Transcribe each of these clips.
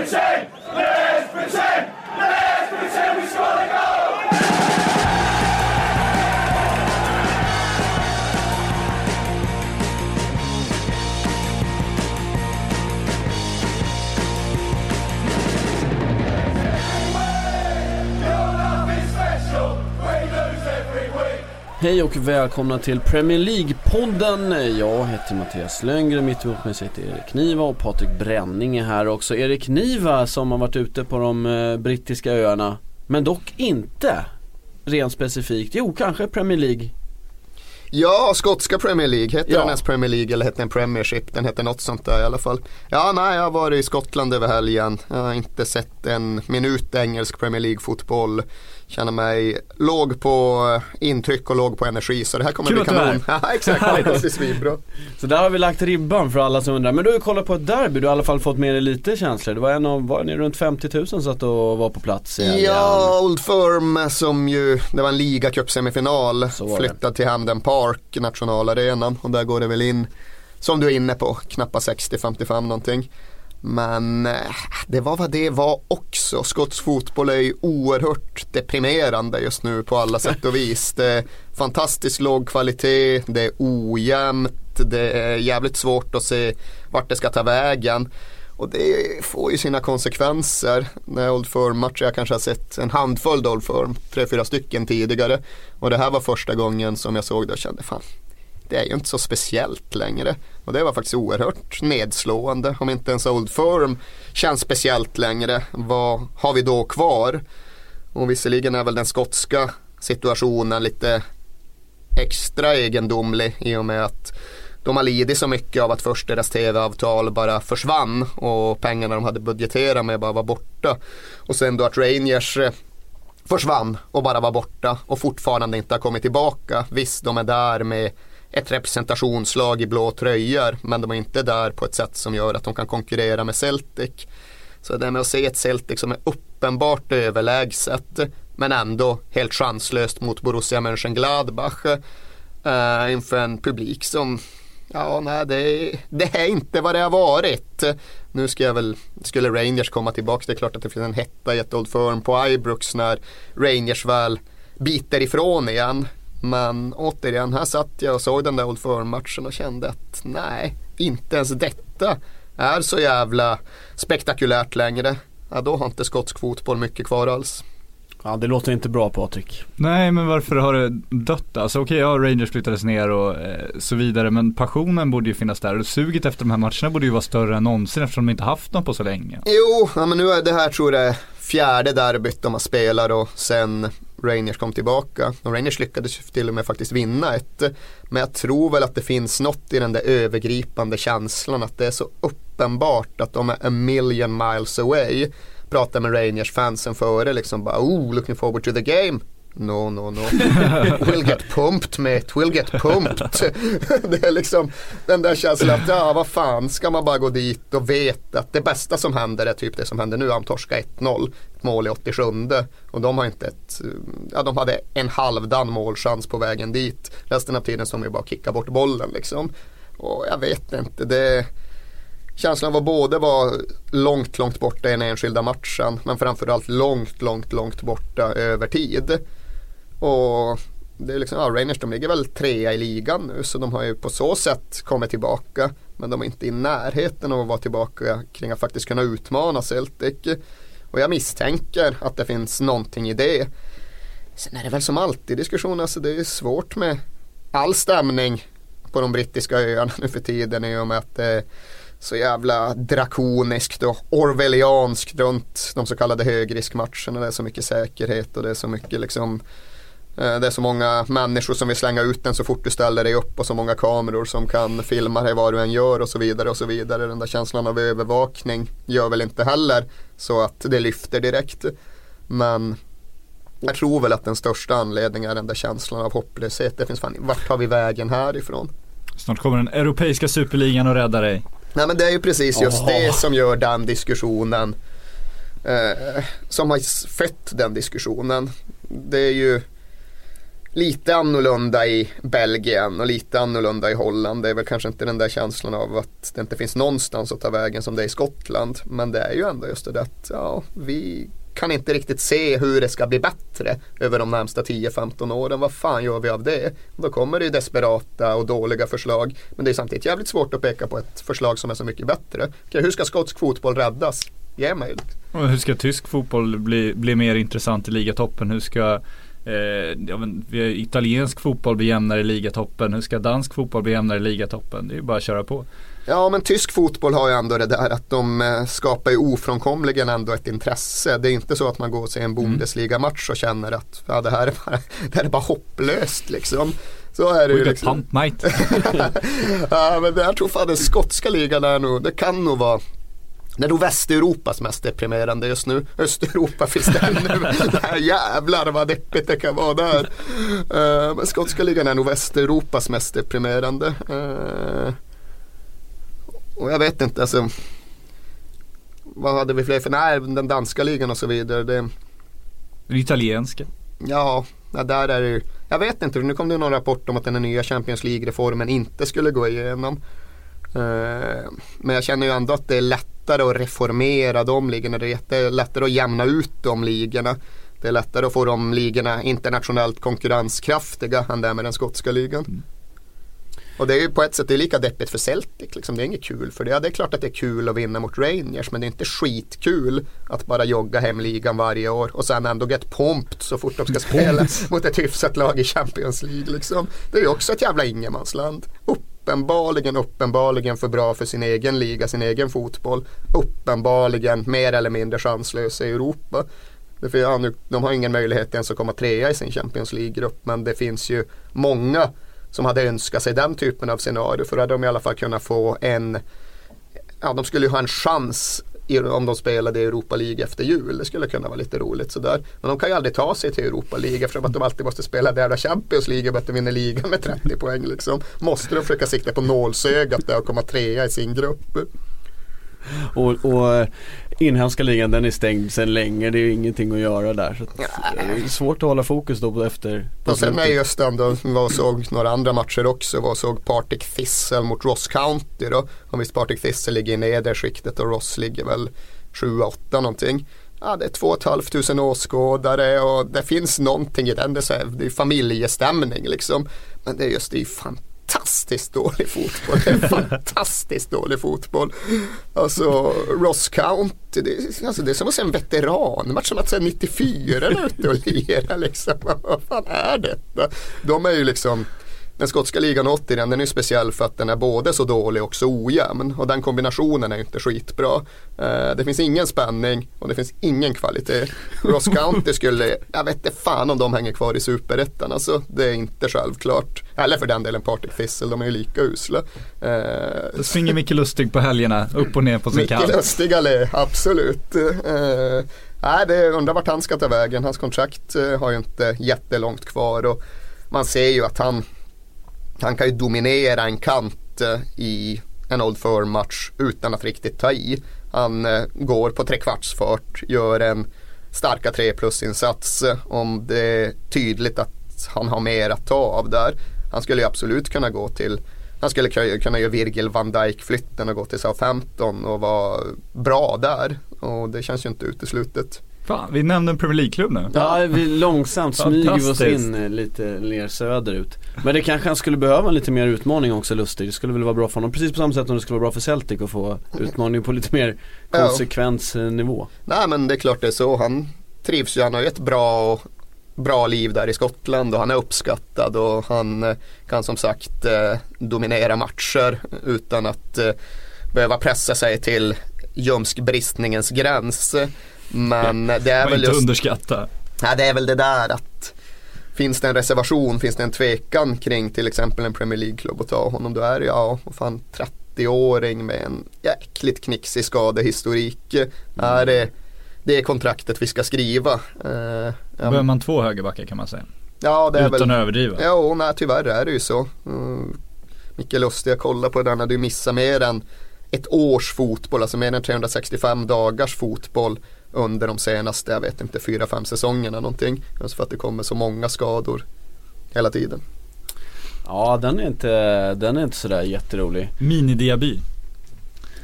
Ricochet! Hej och välkomna till Premier League-podden. Jag heter Mattias Löngren, mitt emot mig sitter Erik Niva och Patrik Bränning är här också. Erik Niva som har varit ute på de eh, brittiska öarna, men dock inte rent specifikt. Jo, kanske Premier League. Ja, skotska Premier League. Hette Ja. den ens Premier League eller hette den Premiership? Den hette något sånt där i alla fall. Ja, nej, jag har varit i Skottland över helgen. Jag har inte sett en minut engelsk Premier League-fotboll. Känner mig låg på eh, intryck och låg på energi så det här kommer Kul bli att du är kanon. Ja, exakt, det hoppas bli svinbra. Så där har vi lagt ribban för alla som undrar. Men du har ju kollat på ett derby, du har i alla fall fått med dig lite känslor. Det var en av, var ni runt 50 000 satt och var på plats i helgen? Ja, Old Firm som ju, det var en ligacup-semifinal, flyttad till Hamden Park, nationalarenan och där går det väl in, som du är inne på, knappa 60-55 någonting. Men eh, det var vad det var också. Skotsk fotboll är ju oerhört deprimerande just nu på alla sätt och vis. Det är fantastiskt låg kvalitet, det är ojämnt, det är jävligt svårt att se vart det ska ta vägen. Och det får ju sina konsekvenser. När Old Firm-matcher, jag kanske har sett en handfull Old Firm, tre, fyra stycken tidigare. Och det här var första gången som jag såg det och kände fan, det är ju inte så speciellt längre. Och det var faktiskt oerhört nedslående. Om inte ens Old Firm känns speciellt längre, vad har vi då kvar? Och visserligen är väl den skotska situationen lite extra egendomlig i och med att de har lidit så mycket av att först deras tv-avtal bara försvann och pengarna de hade budgeterat med bara var borta. Och sen då att Rangers eh, försvann och bara var borta och fortfarande inte har kommit tillbaka. Visst, de är där med ett representationslag i blå tröjor men de är inte där på ett sätt som gör att de kan konkurrera med Celtic. Så det med att se ett Celtic som är uppenbart överlägset men ändå helt chanslöst mot Borussia Mönchengladbach eh, inför en publik som Ja, nej, det, det är inte vad det har varit. Nu ska jag väl, skulle Rangers komma tillbaka, det är klart att det finns en hetta i ett Old Firm på Ibrox när Rangers väl biter ifrån igen. Men återigen, här satt jag och såg den där Old Firm-matchen och kände att nej, inte ens detta är så jävla spektakulärt längre. Ja, då har inte skotsk fotboll mycket kvar alls. Ja, det låter inte bra Patrik. Nej men varför har det dött? Alltså okej, ja Rangers flyttades ner och eh, så vidare men passionen borde ju finnas där och suget efter de här matcherna borde ju vara större än någonsin eftersom de inte haft dem på så länge. Jo, ja, men nu är det här tror jag är fjärde derbyt de har spelat och sen Rangers kom tillbaka. Och Rangers lyckades till och med faktiskt vinna ett. Men jag tror väl att det finns något i den där övergripande känslan att det är så uppenbart att de är a million miles away. pratar med Rangers fansen före liksom bara oh looking forward to the game. No, no, no. We'll get pumped mate, we'll get pumped. det är liksom den där känslan att ja, vad fan ska man bara gå dit och veta att det bästa som händer är typ det som händer nu. De torskar 1-0, ett mål i 87 och de har inte ett, ja de hade en halvdan målchans på vägen dit. Resten av tiden som vi bara kicka bort bollen liksom. Och jag vet inte, det Känslan var både var långt, långt borta i den enskilda matchen men framförallt långt, långt, långt borta över tid. Och det är liksom, ja, Rangers de ligger väl trea i ligan nu så de har ju på så sätt kommit tillbaka. Men de är inte i närheten av att vara tillbaka kring att faktiskt kunna utmana Celtic. Och jag misstänker att det finns någonting i det. Sen är det väl som alltid diskussioner, alltså det är svårt med all stämning på de brittiska öarna nu för tiden i och med att det är så jävla drakoniskt och orwellianskt runt de så kallade högriskmatcherna. Det är så mycket säkerhet och det är så mycket liksom det är så många människor som vill slänga ut den så fort du ställer dig upp och så många kameror som kan filma dig vad du än gör och så vidare och så vidare. Den där känslan av övervakning gör väl inte heller så att det lyfter direkt. Men jag tror väl att den största anledningen är den där känslan av hopplöshet. Det finns fan, vart tar vi vägen härifrån? Snart kommer den europeiska superligan och rädda dig. Nej men det är ju precis just Åh. det som gör den diskussionen eh, som har fött den diskussionen. Det är ju lite annorlunda i Belgien och lite annorlunda i Holland. Det är väl kanske inte den där känslan av att det inte finns någonstans att ta vägen som det är i Skottland. Men det är ju ändå just det där att ja, vi kan inte riktigt se hur det ska bli bättre över de närmsta 10-15 åren. Vad fan gör vi av det? Då kommer det ju desperata och dåliga förslag. Men det är samtidigt jävligt svårt att peka på ett förslag som är så mycket bättre. Okej, hur ska skotsk fotboll räddas? Ge mig. Och hur ska tysk fotboll bli, bli mer intressant i ligatoppen? Hur ska eh, ja, men, italiensk fotboll bli jämnare i ligatoppen? Hur ska dansk fotboll bli jämnare i ligatoppen? Det är ju bara att köra på. Ja men tysk fotboll har ju ändå det där att de eh, skapar ju ofrånkomligen ändå ett intresse. Det är inte så att man går och ser en Bundesliga-match och känner att ja, det, här är bara, det här är bara hopplöst liksom. Så är det ju liksom. Pump, mate. ja men jag tror fan den skotska ligan är nog, det kan nog vara det är nog Västeuropas mest deprimerande just nu. Östeuropa finns det ännu. Jävlar vad deppigt det kan vara där. Uh, men skotska ligan är nog Västeuropas mest deprimerande. Uh, och jag vet inte, alltså. Vad hade vi fler för? Nej, den danska ligan och så vidare. Det, den italienska. Ja, där är det. Jag vet inte, nu kom det någon rapport om att den nya Champions League-reformen inte skulle gå igenom. Uh, men jag känner ju ändå att det är lättare att reformera de ligorna. Det är lättare att jämna ut de ligorna. Det är lättare att få de ligorna internationellt konkurrenskraftiga än det är med den skotska ligan. Mm. Och det är ju på ett sätt det är lika deppigt för Celtic. Liksom. Det är inget kul för det. Ja, det är klart att det är kul att vinna mot Rangers men det är inte skitkul att bara jogga hem ligan varje år och sen ändå get pumped så fort de ska spela mot ett hyfsat lag i Champions League. Liksom. Det är ju också ett jävla ingenmansland. Uppenbarligen, uppenbarligen för bra för sin egen liga, sin egen fotboll. Uppenbarligen mer eller mindre chanslös i Europa. För, ja, nu, de har ingen möjlighet ens att komma trea i sin Champions League-grupp men det finns ju många som hade önskat sig den typen av scenario. För då hade de i alla fall kunnat få en, ja de skulle ju ha en chans om de spelade i Europa League efter jul. Det skulle kunna vara lite roligt sådär. Men de kan ju aldrig ta sig till Europa League eftersom att de alltid måste spela där Champions League och att de vinner ligan med 30 poäng liksom. Måste de försöka sikta på nålsögat där och komma trea i sin grupp. Och, och inhemska ligan den är stängd sedan länge. Det är ju ingenting att göra där. Så det är svårt att hålla fokus då efter. På och sen är just ändå, var och såg några andra matcher också. Var och såg Partick Thistle mot Ross County då. Och visst Partick Thistle ligger i nedre skiktet och Ross ligger väl 7-8 någonting. Ja, det är 2 500 åskådare och det finns någonting i den. Det är, det är familjestämning liksom. Men det är just det är fantastiskt fantastiskt dålig fotboll. Det är fantastiskt dålig fotboll. Alltså Ross County, det, alltså, det är som att se en veteranmatch som att se 94 är ute och lirar liksom. Vad fan är detta? De är ju liksom den skotska ligan 80 den, är speciell för att den är både så dålig och så ojämn. Och den kombinationen är inte skitbra. Uh, det finns ingen spänning och det finns ingen kvalitet. Ross County skulle, jag vet inte fan om de hänger kvar i superettan. Alltså, det är inte självklart. Eller för den delen Partick Thistle, de är ju lika usla. Uh, Så springer Micke Lustig på helgerna, upp och ner på sin kant. Micke Lustig, allé, absolut. Uh, Nej, det undrar vart han ska ta vägen. Hans kontrakt har ju inte jättelångt kvar och man ser ju att han han kan ju dominera en kant eh, i en Old Firm-match utan att riktigt ta i. Han eh, går på trekvartsfart, gör en starka 3 plus-insats eh, om det är tydligt att han har mer att ta av där. Han skulle ju absolut kunna gå till han skulle kunna göra Virgil van Dijk flytten och gå till Southampton och vara bra där. Och det känns ju inte uteslutet. Fan, vi nämnde en Premier League-klubb nu. Ja, vi långsamt smyger vi oss in eh, lite mer söderut. Men det kanske han skulle behöva en lite mer utmaning också Lustig. Det skulle väl vara bra för honom. Precis på samma sätt som det skulle vara bra för Celtic att få utmaning på lite mer konsekvensnivå. Nej men det är klart det är så. Han trivs ju. Han har ju ett bra bra liv där i Skottland och han är uppskattad och han eh, kan som sagt eh, dominera matcher utan att behöva pressa sig till ljumskbristningens gräns. Men det är väl just... underskatta. Nej, det är väl det där att Finns det en reservation, finns det en tvekan kring till exempel en Premier League-klubb att ta honom då är det ja, fan 30-åring med en jäkligt knixig skadehistorik. Mm. Är det, det är kontraktet vi ska skriva. Uh, Behöver man två högerbackar kan man säga. Ja, det är Utan väl, att överdriva. Ja, nej, tyvärr är det ju så. Uh, Micke Lustig, jag kollar på den, hade ju missat mer än ett års fotboll, alltså mer än 365 dagars fotboll under de senaste, jag vet inte, fyra, fem säsongerna någonting. Just för att det kommer så många skador hela tiden. Ja den är inte, den är inte sådär jätterolig. Mini-Diaby.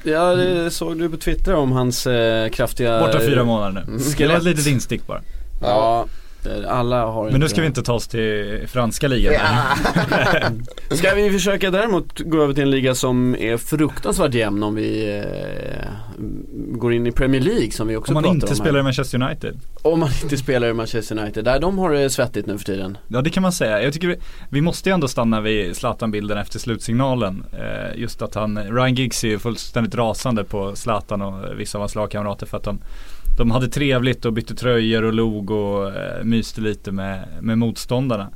Ja det såg du på Twitter om hans eh, kraftiga Borta fyra månader nu. Mm. Det var ett litet instick bara. Ja, alla har Men nu ska vi inte ta oss till franska ligan. Ja. Ska vi försöka däremot gå över till en liga som är fruktansvärt jämn om vi eh, går in i Premier League som vi också Om man pratar inte om här. spelar i Manchester United. Om man inte spelar i Manchester United, där de har det svettigt nu för tiden. Ja det kan man säga. Jag tycker vi, vi måste ju ändå stanna vid Zlatan-bilden efter slutsignalen. Eh, just att han, Ryan Giggs är ju fullständigt rasande på Zlatan och vissa av hans lagkamrater för att de de hade trevligt och bytte tröjor och log och eh, myste lite med, med motståndarna.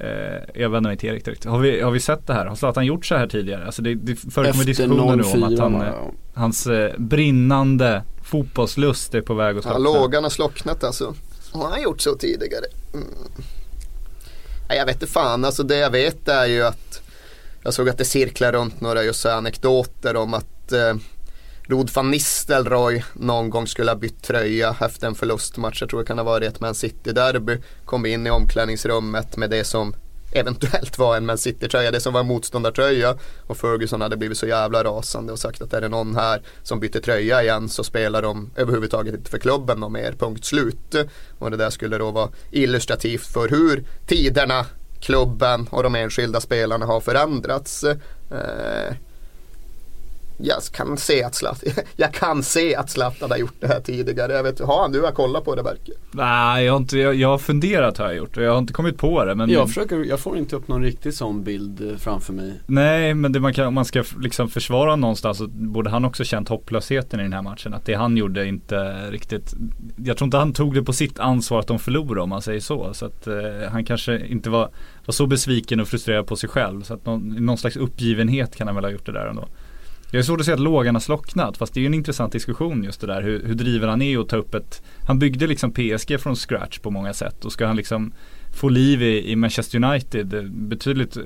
Eh, jag vänder mig till Erik direkt. Har vi, har vi sett det här? Har Zlatan gjort så här tidigare? Alltså det, det förekommer diskussioner nu om att han, bara, eh, ja. hans eh, brinnande fotbollslust är på väg att Ja, slockna. lågan har slocknat alltså. Har han gjort så tidigare? Mm. Nej, jag vet inte fan, alltså det jag vet är ju att jag såg att det cirklar runt några just anekdoter om att eh, Rod van Nistelrooy någon gång skulle ha bytt tröja efter en förlustmatch. Jag tror det kan ha varit ett Man City-derby. Kom in i omklädningsrummet med det som eventuellt var en Man City-tröja, det som var en motståndartröja. Och Ferguson hade blivit så jävla rasande och sagt att är det någon här som byter tröja igen så spelar de överhuvudtaget inte för klubben och mer, punkt slut. Och det där skulle då vara illustrativt för hur tiderna, klubben och de enskilda spelarna har förändrats. Eh, jag kan se att Zlatan, jag kan se att Zlatan har gjort det här tidigare. Jag vet, har han, du har kollat på det Berke? Nej, jag har, inte, jag, jag har funderat har jag gjort och jag har inte kommit på det. Men Jag försöker, jag får inte upp någon riktig sån bild eh, framför mig. Nej, men det man kan, om man ska liksom försvara någonstans så borde han också känt hopplösheten i den här matchen. Att det han gjorde inte riktigt Jag tror inte han tog det på sitt ansvar att de förlorade om man säger så. Så att eh, han kanske inte var, var så besviken och frustrerad på sig själv. Så att någon, någon slags uppgivenhet kan han väl ha gjort det där ändå. Jag är svårt att säga att lågan har slocknat fast det är ju en intressant diskussion just det där hur, hur driven han är att ta upp ett Han byggde liksom PSG från scratch på många sätt och ska han liksom få liv i, i Manchester United eh, betydligt eh,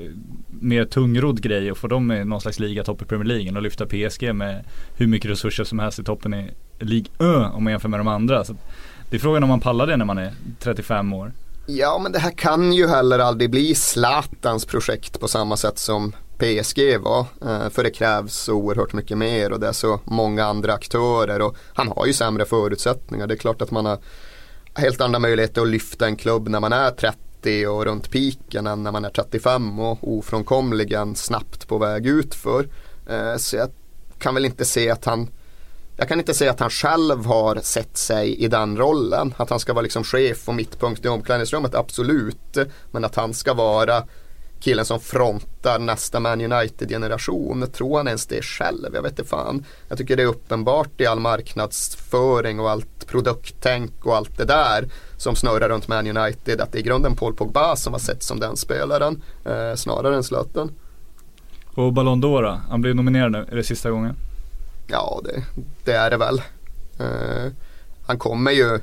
mer tungrodd grej och få dem i någon slags ligatopp i Premier League och lyfta PSG med hur mycket resurser som helst i toppen i League Ö om man jämför med de andra. Så det är frågan om man pallar det när man är 35 år. Ja men det här kan ju heller aldrig bli Zlatans projekt på samma sätt som PSG var. Eh, för det krävs så oerhört mycket mer och det är så många andra aktörer och han har ju sämre förutsättningar. Det är klart att man har helt andra möjligheter att lyfta en klubb när man är 30 och runt piken än när man är 35 och ofrånkomligen snabbt på väg utför. Eh, så jag kan väl inte se att han jag kan inte säga att han själv har sett sig i den rollen. Att han ska vara liksom chef och mittpunkt i omklädningsrummet, absolut. Men att han ska vara killen som frontar nästa Man United-generation. Tror han ens det själv? Jag vet inte fan. Jag tycker det är uppenbart i all marknadsföring och allt produkttänk och allt det där som snurrar runt Man United att det är i grunden Paul Pogba som har sett som den spelaren eh, snarare än Zlatan. Och Ballon d'Or? Han blev nominerad nu, är det sista gången? Ja, det, det är det väl. Eh, han kommer ju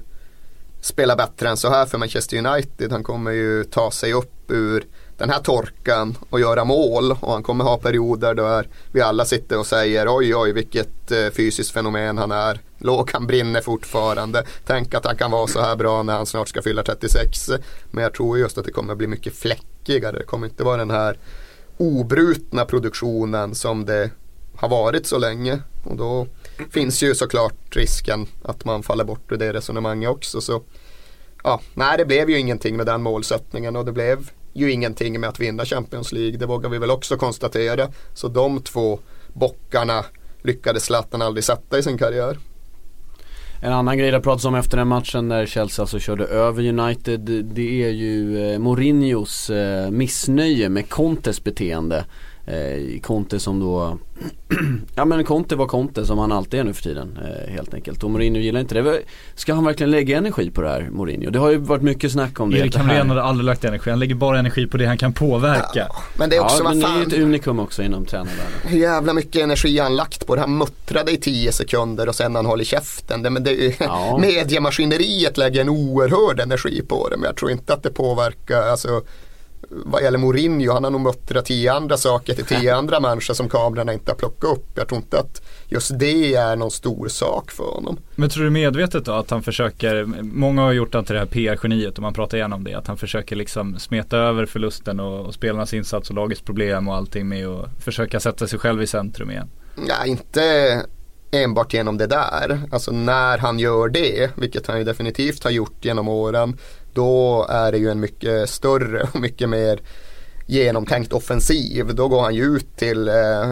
spela bättre än så här för Manchester United. Han kommer ju ta sig upp ur den här torkan och göra mål och han kommer ha perioder där vi alla sitter och säger oj oj vilket eh, fysiskt fenomen han är. Lågan brinner fortfarande. Tänk att han kan vara så här bra när han snart ska fylla 36. Men jag tror just att det kommer bli mycket fläckigare. Det kommer inte vara den här obrutna produktionen som det har varit så länge. Och då finns ju såklart risken att man faller bort ur det resonemanget också. Så ja, nej det blev ju ingenting med den målsättningen och det blev ju ingenting med att vinna Champions League. Det vågar vi väl också konstatera. Så de två bockarna lyckades Zlatan aldrig sätta i sin karriär. En annan grej det pratas om efter den matchen när Chelsea alltså körde över United Det är ju eh, Mourinhos eh, missnöje med Contes beteende eh, Conte som då Ja men Conte var Conte som han alltid är nu för tiden eh, helt enkelt och Mourinho gillar inte det Ska han verkligen lägga energi på det här Mourinho? Det har ju varit mycket snack om det Erik Hamrén hade aldrig lagt energi, han lägger bara energi på det han kan påverka. Men det är också Ja men vad det är ju fan. ett unikum också inom tränarvärlden Hur jävla mycket energi han lagt på det. Han muttrade i 10 sekunder och sen han håller käften. Det, men det, är Ja. Mediemaskineriet lägger en oerhörd energi på det. Men jag tror inte att det påverkar. Alltså, vad gäller Mourinho, han har nog muttrat tio andra saker till tio andra människor som kamerorna inte har plockat upp. Jag tror inte att just det är någon stor sak för honom. Men tror du medvetet då att han försöker, många har gjort han till det här PR-geniet och man pratar igenom det, att han försöker liksom smeta över förlusten och, och spelarnas insats och lagets problem och allting med att försöka sätta sig själv i centrum igen? Ja, inte enbart genom det där. Alltså när han gör det, vilket han ju definitivt har gjort genom åren, då är det ju en mycket större och mycket mer genomtänkt offensiv. Då går han ju ut till eh,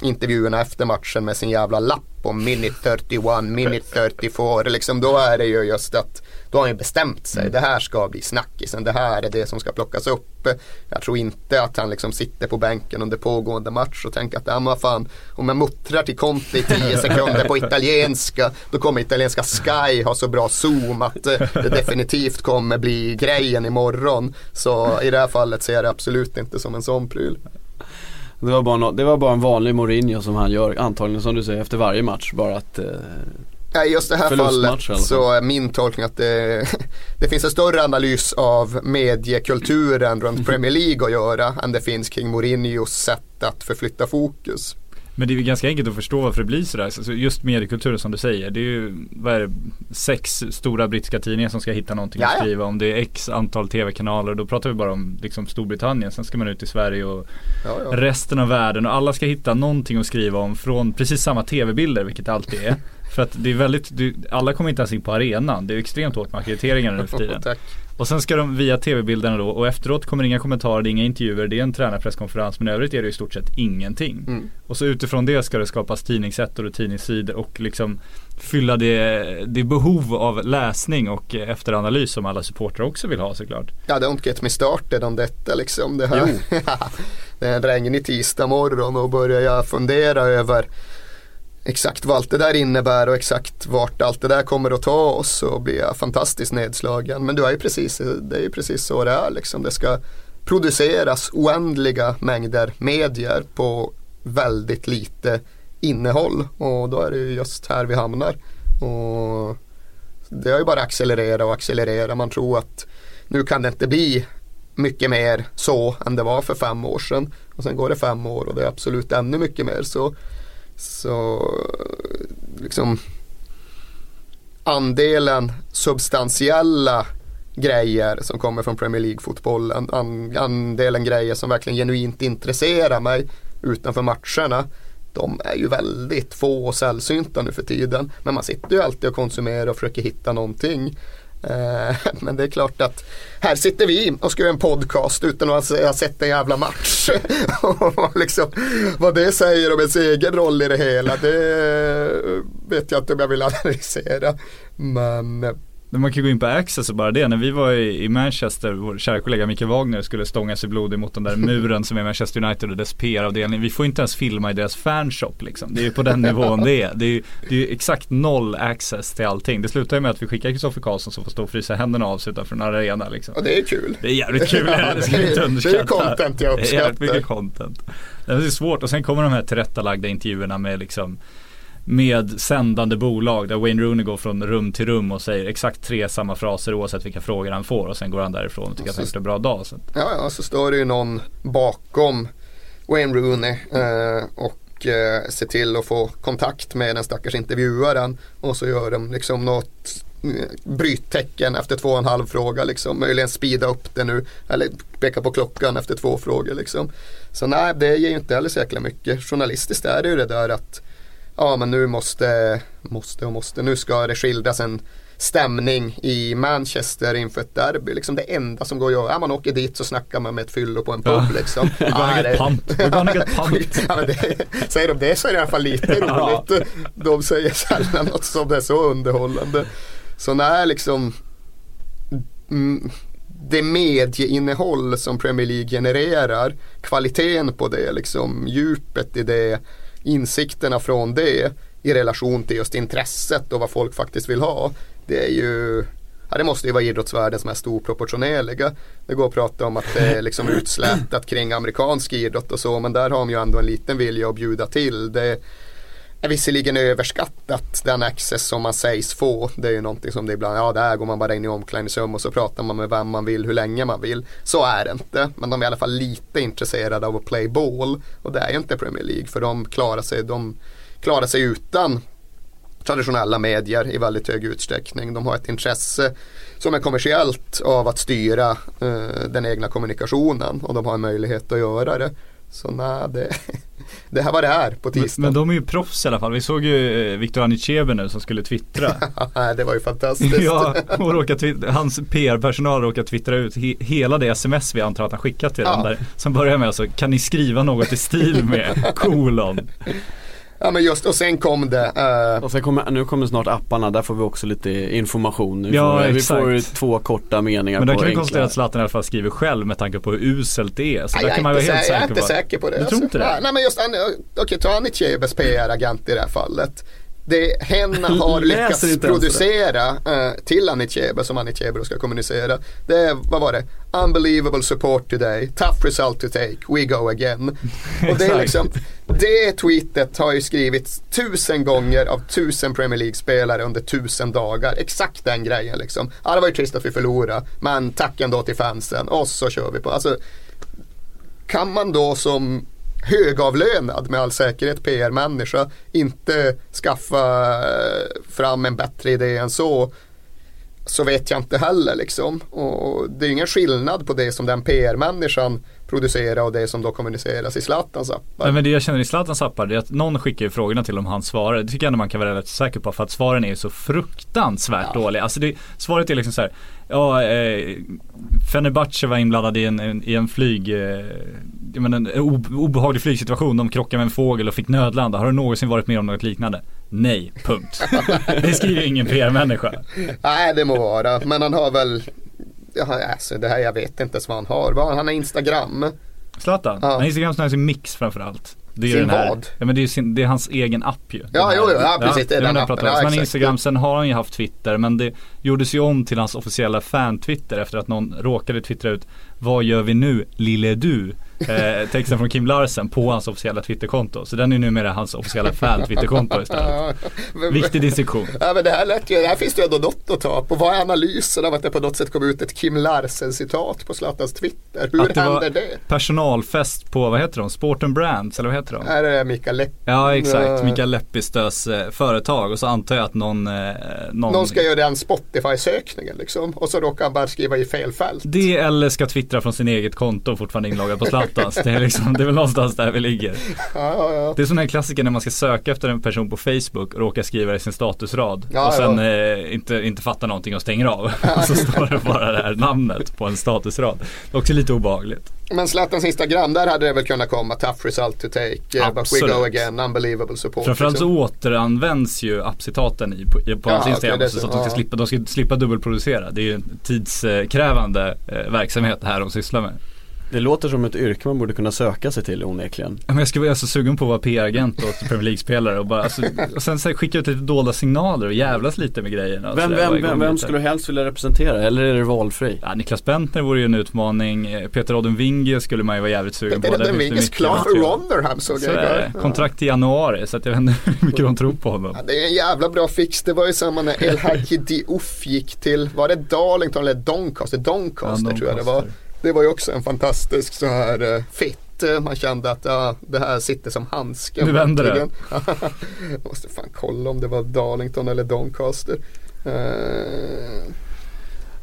intervjuerna efter matchen med sin jävla lapp om minute 31, minute 34. Liksom, då är det ju just att då har han ju bestämt sig. Mm. Det här ska bli snackisen. Det här är det som ska plockas upp. Jag tror inte att han liksom sitter på bänken under pågående match och tänker att ja, men fan, om jag muttrar till Conte i 10 sekunder på italienska då kommer italienska Sky ha så bra zoom att eh, det definitivt kommer bli grejen imorgon. Så i det här fallet ser jag det absolut inte som en sån pryl. Det var, bara no det var bara en vanlig Mourinho som han gör, antagligen som du säger, efter varje match. Bara att eh, Ja, just det här fallet så är min tolkning att det, det, finns en större analys av mediekulturen runt Premier League att göra än det finns kring Mourinhos sätt att förflytta fokus. Men det är ju ganska enkelt att förstå varför det blir sådär. Alltså just mediekulturen som du säger. Det är ju vad är det, sex stora brittiska tidningar som ska hitta någonting Jaja. att skriva om. Det är x antal tv-kanaler. Då pratar vi bara om liksom Storbritannien. Sen ska man ut i Sverige och ja, ja. resten av världen. Och alla ska hitta någonting att skriva om från precis samma tv-bilder, vilket det alltid är. För att det är väldigt, alla kommer inte ens in på arenan. Det är extremt hårt med ackrediteringar nu för tiden. Och sen ska de via tv-bilderna då och efteråt kommer inga kommentarer, det är inga intervjuer, det är en tränarpresskonferens men i övrigt är det i stort sett ingenting. Mm. Och så utifrån det ska det skapas tidningsettor och tidningssidor och liksom fylla det, det behov av läsning och efteranalys som alla supportrar också vill ha såklart. Ja, don't get me started om detta liksom. Det, här. det är en regnig tisdag morgon och börjar jag fundera över exakt vad allt det där innebär och exakt vart allt det där kommer att ta oss så blir jag fantastiskt nedslagen. Men du är ju precis, det är ju precis så det är liksom. Det ska produceras oändliga mängder medier på väldigt lite innehåll och då är det ju just här vi hamnar. Och det har ju bara accelererat och accelererat. Man tror att nu kan det inte bli mycket mer så än det var för fem år sedan. Och sen går det fem år och det är absolut ännu mycket mer så. Så liksom andelen substantiella grejer som kommer från Premier League-fotbollen, andelen grejer som verkligen genuint intresserar mig utanför matcherna, de är ju väldigt få och sällsynta nu för tiden. Men man sitter ju alltid och konsumerar och försöker hitta någonting. Eh, men det är klart att här sitter vi och ska göra en podcast utan att ha sett en jävla match. liksom, vad det säger om ens egen roll i det hela, det vet jag inte om jag vill analysera. Men man kan gå in på Access och bara det. När vi var i, Manchester, vår kära kollega Micke Wagner skulle stånga sig blodig mot den där muren som är Manchester United och dess PR-avdelning. Vi får inte ens filma i deras fanshop liksom. Det är ju på den nivån det är. Det är ju det är exakt noll access till allting. Det slutar ju med att vi skickar Kristoffer Karlsson som får stå och frysa händerna av sig utanför en arena liksom. Och det är kul. Det är jävligt kul, det ska vi inte underskatta. Det är content jag uppskattar. Det är jävligt mycket content. Det är svårt och sen kommer de här tillrättalagda intervjuerna med liksom med sändande bolag där Wayne Rooney går från rum till rum och säger exakt tre samma fraser oavsett vilka frågor han får och sen går han därifrån och tycker och så, att han gjort en bra dag. Så. Ja, ja, så står det ju någon bakom Wayne Rooney eh, och eh, ser till att få kontakt med den stackars intervjuaren och så gör de liksom något eh, bryttecken efter två och en halv fråga liksom. Möjligen speeda upp det nu. Eller peka på klockan efter två frågor liksom. Så nej, det ger ju inte heller så jäkla mycket. Journalistiskt är det ju det där att ja men nu måste, måste och måste, nu ska det skildras en stämning i Manchester inför ett derby. Liksom det enda som går att göra, ja, man åker dit så snackar man med ett fyllo på en pub. Ja. Liksom. ja, det, pant. ja, det, säger de det så är det i alla fall lite roligt. De säger sällan något som är så underhållande. Så när liksom mm, det medieinnehåll som Premier League genererar, kvaliteten på det, liksom djupet i det, insikterna från det i relation till just intresset och vad folk faktiskt vill ha. Det är ju Ja, det måste ju vara idrottsvärldens mest oproportionerliga. Det går att prata om att det är liksom utslätat kring amerikansk idrott och så men där har de ju ändå en liten vilja att bjuda till. Det, är visserligen överskattat den access som man sägs få. Det är ju någonting som det ibland, ja där går man bara in i omklädningsrum och så pratar man med vem man vill hur länge man vill. Så är det inte. Men de är i alla fall lite intresserade av att play ball. Och det är ju inte Premier League för de klarar sig, de klarar sig utan traditionella medier i väldigt hög utsträckning. De har ett intresse som är kommersiellt av att styra eh, den egna kommunikationen och de har en möjlighet att göra det. Så nej, det, det här var det här på tisdag. Men, men de är ju proffs i alla fall. Vi såg ju eh, Viktor Anichebe nu som skulle twittra. det var ju fantastiskt. ja, och twittra, hans PR-personal råkade twittra ut he, hela det sms vi antar att han skickat till ja. dem där. Som börjar med alltså, kan ni skriva något i stil med kolon. Ja men just och sen kom det. Uh... Och sen kommer, nu kommer snart apparna, där får vi också lite information. Vi, ja, får, vi får två korta meningar Men där kan vi konstatera att Zlatan i alla fall skriver själv med tanke på hur uselt det är. Så ja, där kan man vara helt säker Jag är inte säker på det. Du tror inte det? Nej men just, okej okay, ta Annie Chebes PR-agent i det här fallet det hen har lyckats producera uh, till Anichebe som Anichebe ska kommunicera. Det är, vad var det? Unbelievable support today, tough result to take, we go again. Och det är liksom, det tweetet har ju skrivits tusen gånger av tusen Premier League-spelare under tusen dagar. Exakt den grejen liksom. Ja det var ju trist att vi förlorade, men tack ändå till fansen och så kör vi på. Alltså, kan man då som högavlönad med all säkerhet PR-människa inte skaffa eh, fram en bättre idé än så så vet jag inte heller liksom. Och det är ingen skillnad på det som den PR-människan producera och det som då kommuniceras i Zlatans appar. Nej, men det jag känner i Zlatans appar är att någon skickar ju frågorna till om han svarar. Det tycker jag ändå man kan vara rätt säker på för att svaren är så fruktansvärt ja. dåliga. Alltså det, svaret är liksom så här, ja, eh, Fenerbahce var inblandad i en, i en flyg, eh, men en obehaglig flygsituation. De krockade med en fågel och fick nödlanda. Har du någonsin varit med om något liknande? Nej, punkt. det skriver ingen PR-människa. Nej, det må vara. Men han har väl ja, alltså, det här jag vet inte ens vad han har. Vad, han har Instagram. Zlatan? Ja. Instagram som är sin mix framförallt. Det är sin den här, vad? Ja men det är, sin, det är hans egen app ju. Ja, jo, jo, ja precis. det är den appen. Ja, men Instagram, sen har han ju haft Twitter men det gjordes ju om till hans officiella fan-Twitter efter att någon råkade twittra ut Vad gör vi nu lille du? eh, texten från Kim Larsen på hans officiella Twitterkonto. Så den är numera hans officiella fan-Twitterkonto istället. Viktig distinktion. Ja men det här lät ju, här finns det ju ändå något att ta på. Vad är analysen av att det på något sätt kom ut ett Kim Larsen-citat på Zlatans Twitter? Hur det händer det? Personalfest på, vad heter de? Sport and Brands, eller vad heter de? Är det Mikael Lepp? Ja exakt, Mikael Leppistös eh, företag och så antar jag att någon, eh, någon Någon ska göra den Spotify-sökningen liksom och så råkar han bara skriva i fel fält. Det eller ska twittra från sin eget konto fortfarande inloggad på Zlatan någonstans. Det är, liksom, det är väl någonstans där vi ligger. Ja, ja, ja. Det är sån här klassiker när man ska söka efter en person på Facebook och råkar skriva i sin statusrad. och sen eh, inte, inte fattar någonting och stänger av. och så står det bara det här namnet på en statusrad. Det är också lite obehagligt. Men Zlatans Instagram, där hade det väl kunnat komma tough result to take, uh, but we go again, unbelievable support. Framförallt så liksom. återanvänds ju appcitaten i, på, på ja, hans Instagram okay, så, så att de ska, slippa, de ska slippa dubbelproducera. Det är ju en tidskrävande eh, verksamhet det här de sysslar med. Det låter som ett yrke man borde kunna söka sig till onekligen. Men jag skulle vara så sugen på att vara PR-agent åt Premier League-spelare och bara, alltså, och sen så skicka ut lite dolda signaler och jävlas lite med grejerna. Vem, vem, vem, vem skulle du helst vilja representera eller är det valfri? Ja, Niklas Bentner vore ju en utmaning. Peter Odden Winge skulle man ju vara jävligt sugen Peter på. Peter Odden Winge klar för Rotherham såg jag igår. Kontrakt i januari så att jag vet inte hur mycket de tror på honom. Ja, det är en jävla bra fix. Det var ju samma när El Hadji Diouf gick till, var det Darlington eller Doncaster? Doncaster ja, tror jag det var det var ju också en fantastisk så här uh, fit. Eh, man kände att ja, det här sitter som handsken. Nu vänder det. Jag måste fan kolla om det var Darlington eller Doncaster. Uh...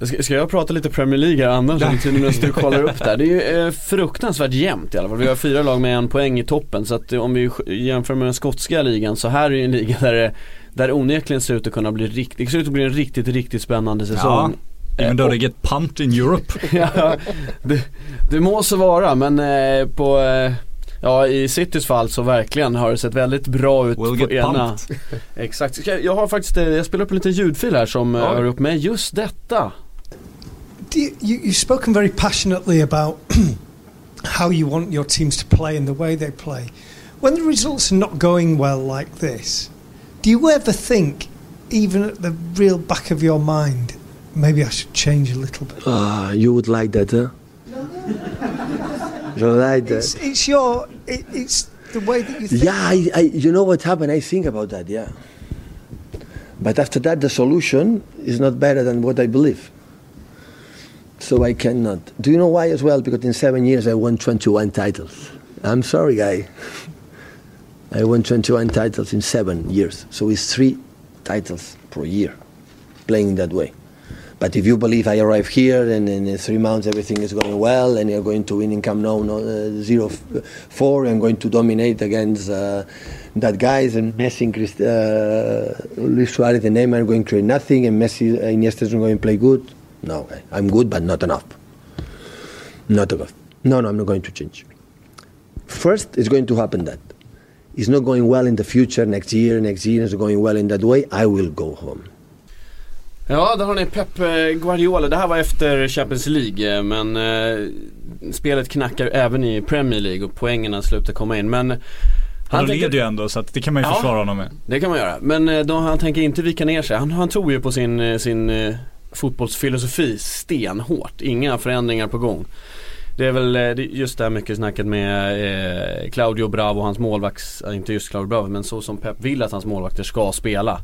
Ska, ska jag prata lite Premier League här annars tiden medan du kollar upp där. Det är ju eh, fruktansvärt jämnt i alla fall. Vi har fyra lag med en poäng i toppen så att om vi jämför med den skotska ligan så här är ju en liga där det, där onekligen ser ut att kunna bli riktigt, det ser ut att bli en riktigt, riktigt spännande säsong. Ja. Even though they get pumped in Europe. ja, det, det må så vara men eh, på eh, Ja i Citys fall så verkligen har det sett väldigt bra ut we'll på ena Exakt, jag har faktiskt, eh, jag spelar upp en liten ljudfil här som oh. hör upp med just detta you, you, you've spoken very passionately about how you want your teams to play and the way they play. When the results are not going well like this, do you ever think, even at the real back of your mind, maybe I should change a little bit. Ah, uh, you would like that, huh? you like that. It's, it's your. It, it's the way that you think? Yeah, I, I, you know what happened? I think about that, yeah. But after that, the solution is not better than what I believe. So I cannot. Do you know why as well? Because in seven years I won 21 titles. I'm sorry, guy. I won 21 titles in seven years. So it's three titles per year, playing that way. But if you believe I arrive here and in three months everything is going well and you're going to win in Camp Nou no, uh, 0 4, I'm going to dominate against uh, that guys and Messi and Christ, uh, Luis Suarez and Neymar are going to create nothing and Messi and Iniesta is going to play good. No, I'm good but not enough. Not enough. No, no, I'm not going to change. First, it's going to happen that it's not going well in the future, next year, next year, it's going well in that way, I will go home. Ja, där har ni Pep eh, Guardiola. Det här var efter Champions League eh, men eh, spelet knackar även i Premier League och poängerna slutar komma in. Men han, han leder ju ändå så att det kan man ju ja, försvara honom med. Det kan man göra. Men eh, då, han tänker inte vika ner sig. Han, han tror ju på sin, sin fotbollsfilosofi stenhårt. Inga förändringar på gång. Det är väl just det här mycket snacket med eh, Claudio Bravo, hans målvakts, inte just Claudio Bravo men så som Pep vill att hans målvakter ska spela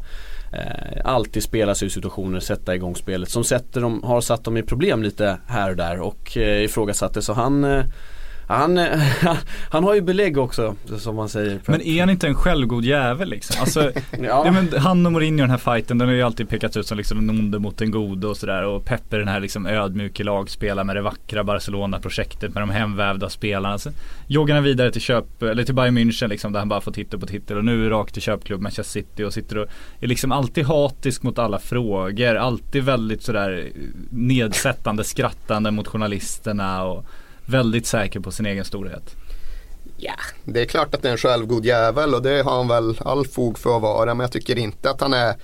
eh, alltid spela sig ur situationer, sätta igång spelet som sätter dem, har satt dem i problem lite här och där och eh, ifrågasatte. Så han eh, han, han har ju belägg också som man säger. Men är han inte en självgod jävel liksom? Alltså, ja. men han och Mourinho den här fighten den har ju alltid pekats ut som liksom den onde mot den gode och sådär. Och Pepper den här liksom ödmjuke lagspelaren med det vackra Barcelona-projektet med de hemvävda spelarna. Sen joggar han vidare till köp, eller till Bayern München liksom där han bara får titta på titel och nu rakt till köpklubb Manchester City och sitter och är liksom alltid hatisk mot alla frågor. Alltid väldigt sådär nedsättande, skrattande mot journalisterna och väldigt säker på sin egen storhet. Ja, det är klart att det är en självgod jävel och det har han väl all fog för att vara. Men jag tycker inte att han är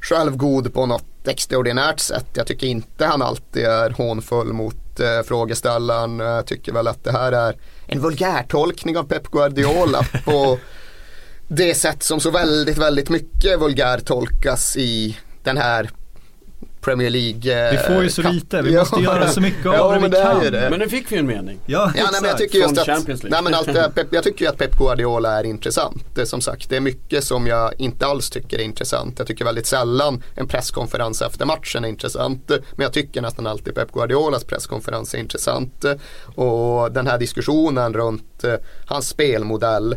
självgod på något extraordinärt sätt. Jag tycker inte han alltid är hånfull mot eh, frågeställaren. Jag tycker väl att det här är en vulgärtolkning av Pep Guardiola på det sätt som så väldigt, väldigt mycket vulgärtolkas i den här Premier League. Vi får ju så lite, vi måste göra så mycket av ja, det vi kan. Det. Men nu fick vi en mening. Ja, ja nej, men jag tycker just att, nej, men allt, jag tycker att Pep Guardiola är intressant. Det, som sagt, det är mycket som jag inte alls tycker är intressant. Jag tycker väldigt sällan en presskonferens efter matchen är intressant. Men jag tycker nästan alltid Pep Guardiolas presskonferens är intressant. Och den här diskussionen runt eh, hans spelmodell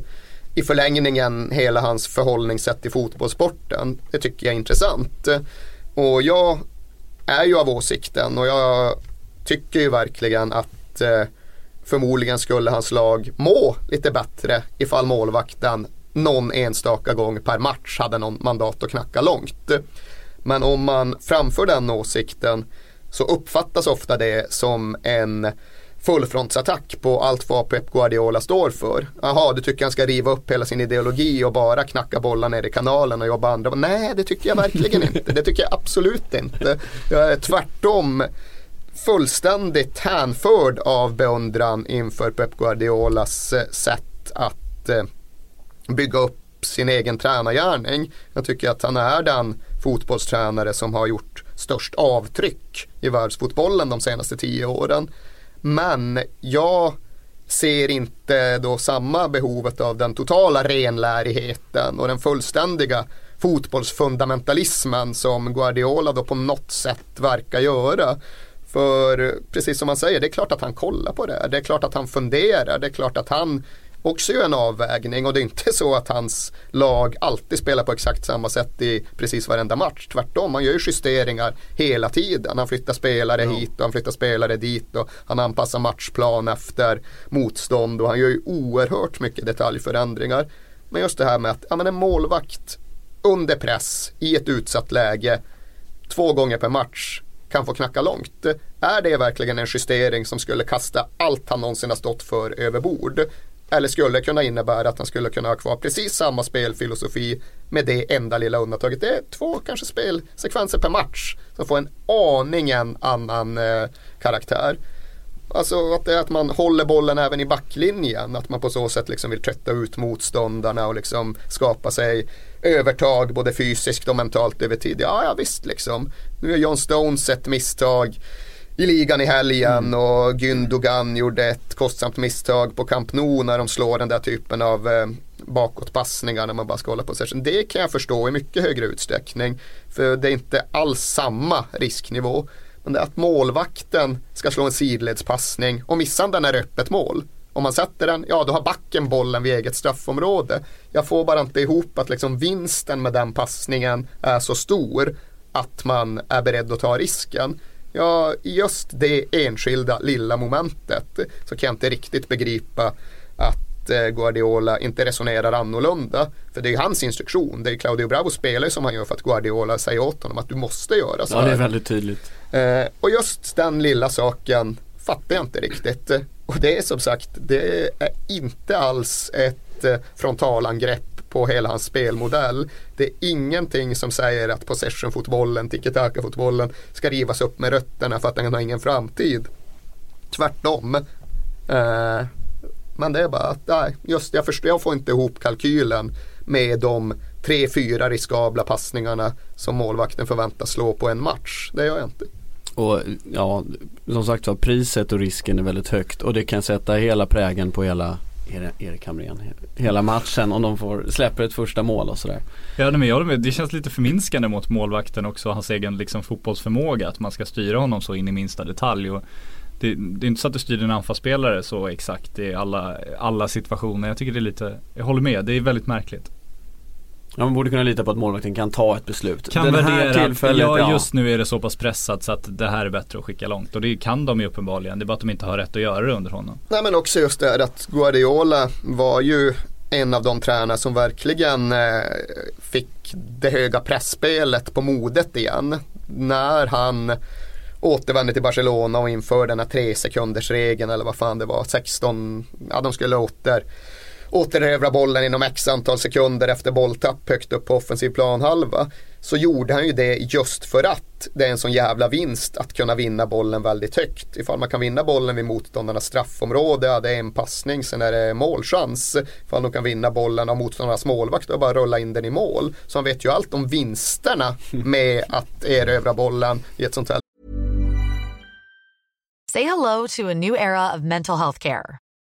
i förlängningen hela hans förhållningssätt till fotbollssporten. Det tycker jag är intressant. Och jag är ju av åsikten och jag tycker ju verkligen att eh, förmodligen skulle hans lag må lite bättre ifall målvakten någon enstaka gång per match hade någon mandat att knacka långt. Men om man framför den åsikten så uppfattas ofta det som en fullfrontsattack på allt vad Pep Guardiola står för. Jaha, du tycker han ska riva upp hela sin ideologi och bara knacka bollar ner i kanalen och jobba andra. Nej, det tycker jag verkligen inte. Det tycker jag absolut inte. Jag är tvärtom fullständigt hänförd av beundran inför Pep Guardiolas eh, sätt att eh, bygga upp sin egen tränargärning. Jag tycker att han är den fotbollstränare som har gjort störst avtryck i världsfotbollen de senaste tio åren. Men jag ser inte då samma behovet av den totala renlärigheten och den fullständiga fotbollsfundamentalismen som Guardiola då på något sätt verkar göra. För precis som man säger, det är klart att han kollar på det. Det är klart att han funderar. Det är klart att han också gör en avvägning och det är inte så att hans lag alltid spelar på exakt samma sätt i precis varenda match. Tvärtom, han gör ju justeringar hela tiden. Han flyttar spelare hit och han flyttar spelare dit och han anpassar matchplan efter motstånd och han gör ju oerhört mycket detaljförändringar. Men just det här med att ja, men en målvakt under press i ett utsatt läge två gånger per match kan få knacka långt. Är det verkligen en justering som skulle kasta allt han någonsin har stått för över bord? Eller skulle kunna innebära att han skulle kunna ha kvar precis samma spelfilosofi med det enda lilla undantaget. Det är två kanske spelsekvenser per match som får en aningen annan eh, karaktär. Alltså att, det är att man håller bollen även i backlinjen. Att man på så sätt liksom vill trötta ut motståndarna och liksom skapa sig övertag både fysiskt och mentalt över tid. Ja, ja visst liksom. Nu har John Stones ett misstag i ligan i helgen och Gündogan gjorde ett kostsamt misstag på Camp Nou när de slår den där typen av eh, bakåtpassningar när man bara ska hålla på session. Det kan jag förstå i mycket högre utsträckning. För det är inte alls samma risknivå. Men det är att målvakten ska slå en sidledspassning och missar den är öppet mål. Om man sätter den, ja då har backen bollen vid eget straffområde. Jag får bara inte ihop att liksom vinsten med den passningen är så stor att man är beredd att ta risken. Ja, just det enskilda lilla momentet så kan jag inte riktigt begripa att eh, Guardiola inte resonerar annorlunda. För det är hans instruktion. Det är Claudio Bravo spelar som han gör för att Guardiola säger åt honom att du måste göra så Ja det är här. väldigt tydligt. Eh, och just den lilla saken fattar jag inte riktigt. Och det är som sagt, det är inte alls ett eh, frontalangrepp på hela hans spelmodell. Det är ingenting som säger att possession-fotbollen, tiki-taka-fotbollen ska rivas upp med rötterna för att den har ingen framtid. Tvärtom. Eh, men det är bara att, nej, just jag förstår, jag får inte ihop kalkylen med de tre, fyra riskabla passningarna som målvakten förväntas slå på en match. Det gör jag inte. Och ja, som sagt var priset och risken är väldigt högt och det kan sätta hela prägen på hela Erik Hamrén, hela matchen om de får, släpper ett första mål och sådär. Ja men jag håller med. Det känns lite förminskande mot målvakten också, hans egen liksom fotbollsförmåga. Att man ska styra honom så in i minsta detalj. Och det, det är inte så att du styr en anfallsspelare så exakt i alla, alla situationer. Jag tycker det är lite, jag håller med, det är väldigt märkligt. Ja, man borde kunna lita på att målvakten kan ta ett beslut. Kan Den värdera, här tillfället, ja just nu är det så pass pressat så att det här är bättre att skicka långt. Och det kan de ju uppenbarligen. Det är bara att de inte har rätt att göra det under honom. Nej men också just det här att Guardiola var ju en av de tränare som verkligen eh, fick det höga pressspelet på modet igen. När han återvände till Barcelona och införde den här tre sekunders regeln eller vad fan det var, 16, ja de skulle åter återerövra bollen inom x antal sekunder efter bolltapp högt upp på offensiv planhalva. Så gjorde han ju det just för att det är en sån jävla vinst att kunna vinna bollen väldigt högt. Ifall man kan vinna bollen vid motståndarnas straffområde, ja, det är en passning, sen är det målchans. Ifall de kan vinna bollen av motståndarnas målvakt och bara rulla in den i mål. Så han vet ju allt om vinsterna med att erövra bollen i ett sånt här Say hello to a new era of mental health care.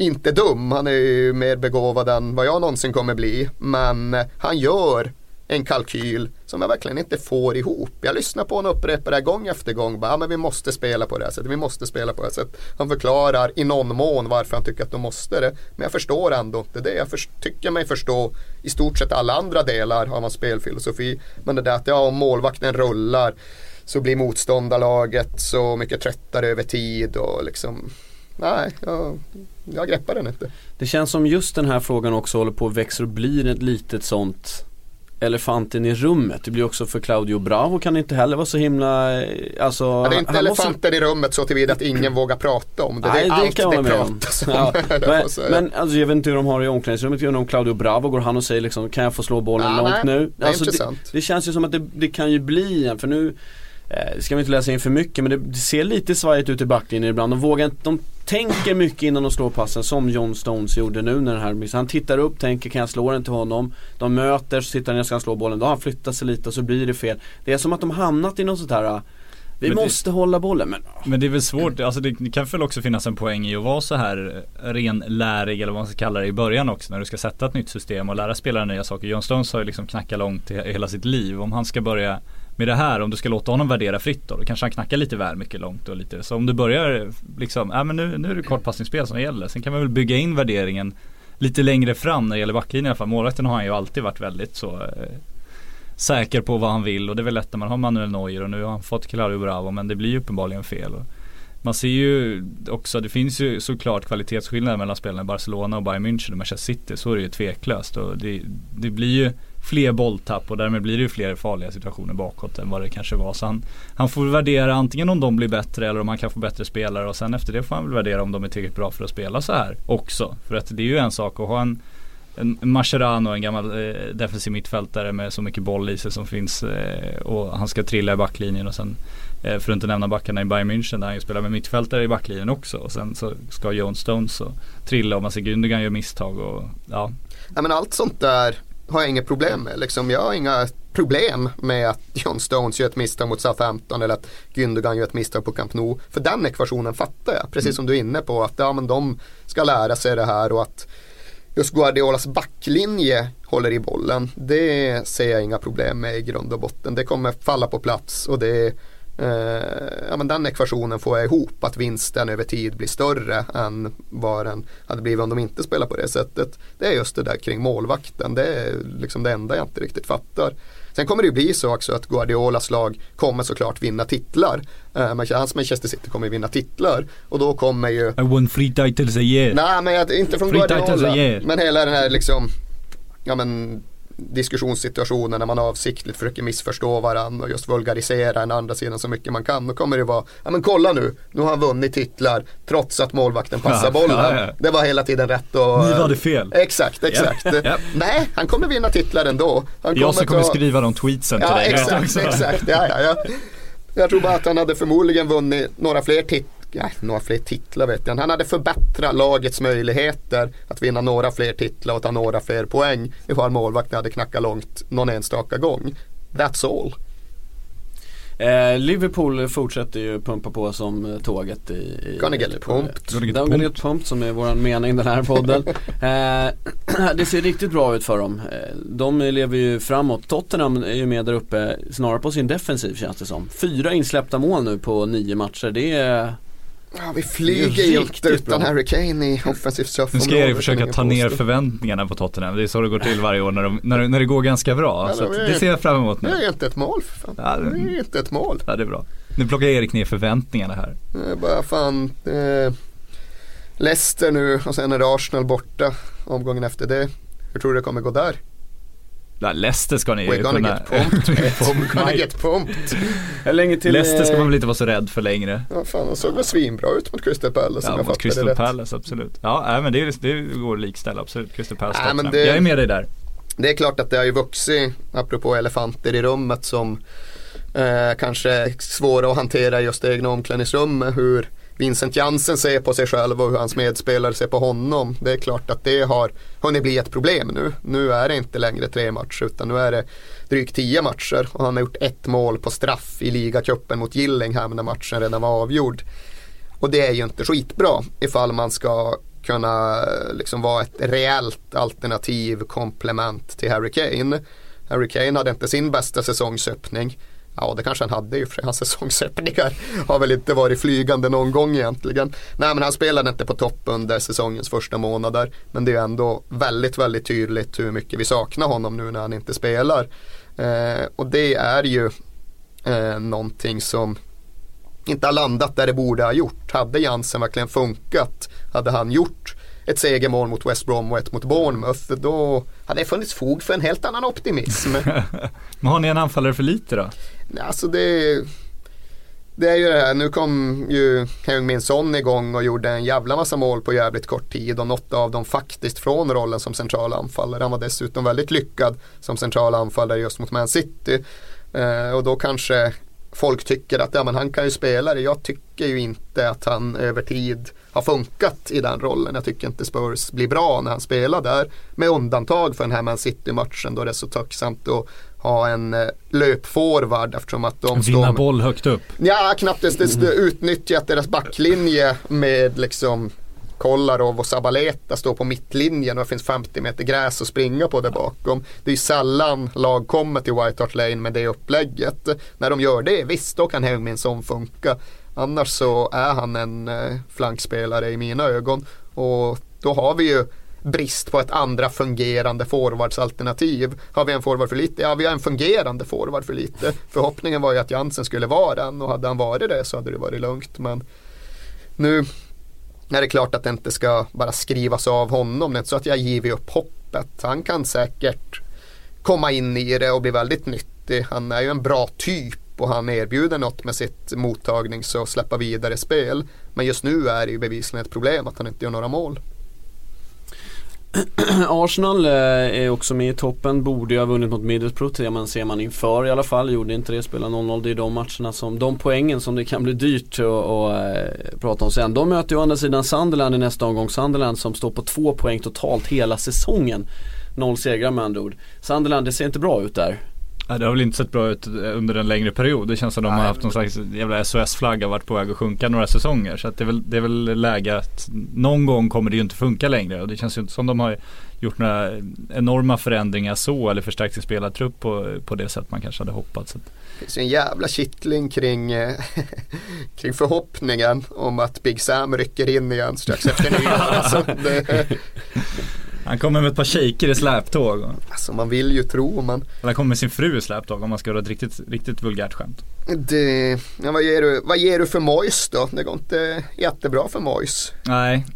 inte dum. Han är ju mer begåvad än vad jag någonsin kommer bli. Men eh, han gör en kalkyl som jag verkligen inte får ihop. Jag lyssnar på honom och upprepar det här gång efter gång. Bara, ja, men vi måste spela på det här sättet. Vi måste spela på det här sättet. Han förklarar i någon mån varför han tycker att de måste det. Men jag förstår ändå inte det. Jag för, tycker mig förstå i stort sett alla andra delar av hans spelfilosofi. Men det där att ja, om målvakten rullar så blir motståndarlaget så mycket tröttare över tid och liksom Nej, jag, jag greppar den inte. Det känns som just den här frågan också håller på att växa och blir ett litet sånt elefanten i rummet. Det blir också för Claudio Bravo kan inte heller vara så himla, alltså Ja, det är inte han måste- elefanten i rummet så tillvida att ingen vågar prata om det. Nej, det är det allt kan det pratas om. Ja, men, men alltså, jag vet inte hur de har det i omklädningsrummet, jag inte om Claudio Bravo går han och säger liksom, kan jag få slå bollen Ja, långt nej, nu? Alltså. Det, det känns ju som att det, det kan ju bli en, för nu eh, ska vi inte läsa in för mycket men det, det ser lite svajigt ut i backlinjen ibland. De vågar inte, de tänker mycket innan de slår passen som John Stones gjorde nu när den här miss. Han tittar upp, tänker kan jag slå den till honom? De möter, så tittar han, jag ska slå bollen. Då har han flyttat sig lite och så blir det fel. Det är som att de hamnat i något sånt här Vi Men det- måste hålla bollen men Men det är väl svårt, alltså det kan väl också finnas en poäng i att vara så här renlärig eller vad man ska kalla det i början också när du ska sätta ett nytt system och lära spelare nya saker. John Stones har ju liksom knackat långt i hela sitt liv. Om han ska börja med det här, om du ska låta honom värdera fritt då, då kanske han knackar lite väl mycket långt och lite. Så om du börjar liksom, ja men nu, nu är det kortpassningsspel som gäller. Sen kan man väl bygga in värderingen lite längre fram när det gäller backlinjen i alla fall. Målvakten har han ju alltid varit väldigt så eh, säker på vad han vill och det är väl lätt när man har Manuel Neuer och nu har han fått Claudio Bravo men det blir ju uppenbarligen fel. Och man ser ju också, det finns ju såklart kvalitetsskillnader mellan spelarna i Barcelona och Bayern München och Manchester City. Så är det ju tveklöst och det, det blir ju fler bolltapp och därmed blir det ju fler farliga situationer bakåt än vad det kanske var. Så han, han får värdera antingen om de blir bättre eller om han kan få bättre spelare och sen efter det får han väl värdera om de är tillräckligt bra för att spela så här också. För att det är ju en sak att ha en en Mascherano, en gammal eh, defensiv mittfältare med så mycket boll i sig som finns eh, och han ska trilla i backlinjen och sen eh, för att inte nämna backarna i Bayern München där han ju spelar med mittfältare i backlinjen också och sen så ska Jones Stones trilla och man ser Gündogan gör misstag och ja. Ja, men allt sånt där har jag inga problem med. Liksom, jag har inga problem med att John Stones gör ett misstag mot Southampton eller att Gündogan gör ett misstag på Camp Nou. För den ekvationen fattar jag. Precis som du är inne på att ja, men de ska lära sig det här och att just Guardiolas backlinje håller i bollen. Det ser jag inga problem med i grund och botten. Det kommer falla på plats och det ja, men den ekvationen får jag ihop att vinsten över tid blir större än vad den hade blivit om de inte spelar på det sättet. Det är just det där kring målvakten. Det är liksom det enda jag inte riktigt fattar. Sen kommer det ju bli så också att Guardiolas lag kommer såklart vinna titlar. Eh, hans Manchester City kommer vinna titlar och då kommer ju I won three titles a year. Nej men jag, inte från Free Guardiola. Men hela den här liksom ja, men, diskussionssituationen när man avsiktligt försöker missförstå varandra och just vulgarisera den andra sidan så mycket man kan. Då kommer det vara, ja men kolla nu, nu har han vunnit titlar trots att målvakten passar Ja, bollen. ja, ja. Det var hela tiden rätt och... Ni hade fel. Exakt, exakt. Nej, han kommer vinna titlar ändå. Han Jag som kommer ta- skriva de tweetsen till Ja, dig. exakt, exakt. Ja, ja, ja. Jag tror bara att han hade förmodligen vunnit några fler titlar. Ja, några fler titlar vet jag. Han hade förbättrat lagets möjligheter att vinna några fler titlar och ta några fler poäng ifall målvakten hade knackat långt någon enstaka gång. That's all. Eh, Liverpool fortsätter ju pumpa på som eh, tåget i, i Gonna get pumped. Gonna get Gonna pumped. get pumped som är våran mening i den här podden. eh, det ser riktigt bra ut för dem. Eh, de lever ju framåt. Tottenham är ju med där uppe snarare på sin defensiv känns det som. Fyra insläppta mål nu på nio matcher. Det är Ja, vi flyger ju inte utan bra. Harry Kane i offensivt Nu straffområde. ska Erik försöka ta ner förväntningarna på Tottenham. Det är så det går till varje år när, de, när, när det går ganska bra. Ja, så det det ser jag fram emot Det är nu. inte ett mål för fan. Ja, det- Det är inte ett mål. Ja, det är bra. Nu plockar Erik ner förväntningarna här. Det är bara fan eh, Leicester nu och sen är det Arsenal borta omgången efter det. Hur tror du det kommer gå där? Leicester ska ni ju We're gonna kunna... get pumped. We're gonna get pumped. Länge till Leicester ska eh, man väl inte vara så rädd för längre. Ja, fan, de såg väl svinbra ut mot Crystal Palace om Ja, jag mot Crystal rätt. Palace, absolut. Ja, nej, men det, det går att likställa, absolut. Crystal Palace, Nej, men det- Jag är med dig där. Det är klart att det har ju vuxit, apropå elefanter i rummet som eh, kanske är svåra att hantera just det egna omklädningsrummet. Hur Vincent Jansen ser på sig själv och hur hans medspelare ser på honom. Det är klart att det har hunnit bli ett problem nu. Nu är det inte längre tre matcher utan nu är det drygt tio matcher och han har gjort ett mål på straff i ligacupen mot Gillingham när matchen redan var avgjord. Och det är ju inte skitbra ifall man ska kunna liksom vara ett reellt alternativ komplement till Harry Kane. Harry Kane hade inte sin bästa säsongsöppning. Ja det kanske han hade ju för hans säsongsöppningar har väl inte varit flygande någon gång egentligen. Nej men han spelade inte på topp under säsongens första månader. Men det är ändå väldigt väldigt tydligt hur mycket vi saknar honom nu när han inte spelar. Eh, och det är ju eh, någonting som inte har landat där det borde ha gjort. Hade Jansen verkligen funkat, hade han gjort ett segermål mot West Brom och ett mot Bournemouth, då hade det funnits fog för en helt annan optimism. Men har ni en anfallare för lite då? alltså det, det är ju det här, nu kom ju Heung-Min Son igång och gjorde en jävla massa mål på jävligt kort tid och något av dem faktiskt från rollen som central anfallare. Han var dessutom väldigt lyckad som central anfallare just mot Man City. Eh, och då kanske folk tycker att ja, men han kan ju spela det. Jag tycker ju inte att han över tid har funkat i den rollen. Jag tycker inte Spurs blir bra när han spelar där. Med undantag för den här Man City-matchen då det är så tacksamt att ha en eh, löpforward eftersom att de Vinna står boll högt upp. Ja, knappt ens mm. utnyttjat deras backlinje med liksom Kolarov och Sabaleta står på mittlinjen och det finns 50 meter gräs att springa på där bakom. Det är sällan lag kommer till White Hart Lane med det upplägget. När de gör det, visst då kan Heung-Min funka. Annars så är han en eh, flankspelare i mina ögon. Och då har vi ju brist på ett andra fungerande forwardsalternativ. Har vi en forward för lite? Ja, vi har en fungerande forward för lite. Förhoppningen var ju att Jansen skulle vara den och hade han varit det så hade det varit lugnt. Men nu är det klart att det inte ska bara skrivas av honom. Det är inte så att jag giver upp hoppet. Han kan säkert komma in i det och bli väldigt nyttig. Han är ju en bra typ och han erbjuder något med sitt mottagnings och släppa vidare spel. Men just nu är det ju bevisligen ett problem att han inte gör några mål. Arsenal eh, är också med i toppen, borde ju ha vunnit mot Middlesbrough, det man ser man inför i alla fall, gjorde inte det, spelade 0-0, det är de matcherna som, de poängen som det kan bli dyrt att eh, prata om sen. De möter ju å andra sidan Sunderland i nästa omgång, Sunderland som står på två poäng totalt hela säsongen. Noll segrar med andra ord. Sunderland, det ser inte bra ut där. Ja, det har väl inte sett bra ut under en längre period. Det känns som att de har haft någon slags jävla SOS-flagga varit på väg att sjunka några säsonger. Så att det, är väl, det är väl läge att någon gång kommer det ju inte funka längre. Och det känns ju inte som de har gjort några enorma förändringar så eller förstärkt sin spelartrupp på, på det sätt man kanske hade hoppats. Det finns ju en jävla kittling kring, eh, kring förhoppningen om att Big Sam rycker in igen strax efter nyår. alltså, han kommer med ett par shaker i släptåg. Alltså man vill ju tro man. Han kommer med sin fru i släptåg om man ska göra ett riktigt, riktigt vulgärt skämt. Det, ja, vad, ger du, vad ger du för Mois då? Det går inte jättebra för Mois. Nej.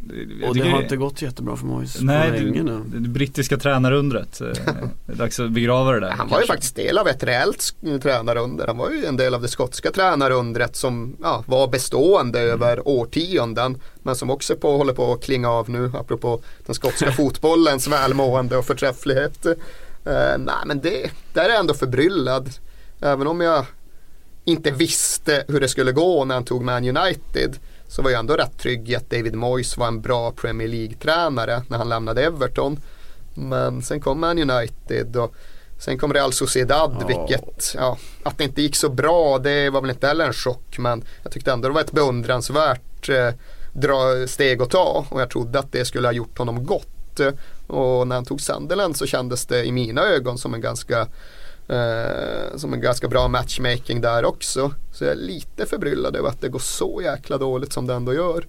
Och det har inte gått jättebra för Mois Nej, på länge nu. Det, det brittiska tränarundret. Eh, det är dags att begrava det där. Han var ju faktiskt del av ett reellt tränarunder. Han var ju en del av det skotska tränarundret som ja, var bestående mm. över årtionden. Men som också på, håller på att klinga av nu apropå den skotska fotbollens välmående och förträfflighet. Uh, nej men det, där är jag ändå förbryllad. Även om jag inte visste hur det skulle gå när han tog Man United så var jag ändå rätt trygg i att David Moyes var en bra Premier League-tränare när han lämnade Everton. Men sen kom Man United och sen kom Real Sociedad oh. vilket, ja, att det inte gick så bra det var väl inte heller en chock men jag tyckte ändå det var ett beundransvärt eh, dra, steg att ta och jag trodde att det skulle ha gjort honom gott. Och när han tog Sunderland så kändes det i mina ögon som en ganska Eh, som en ganska bra matchmaking där också. Så jag är lite förbryllad över att det går så jäkla dåligt som det ändå gör.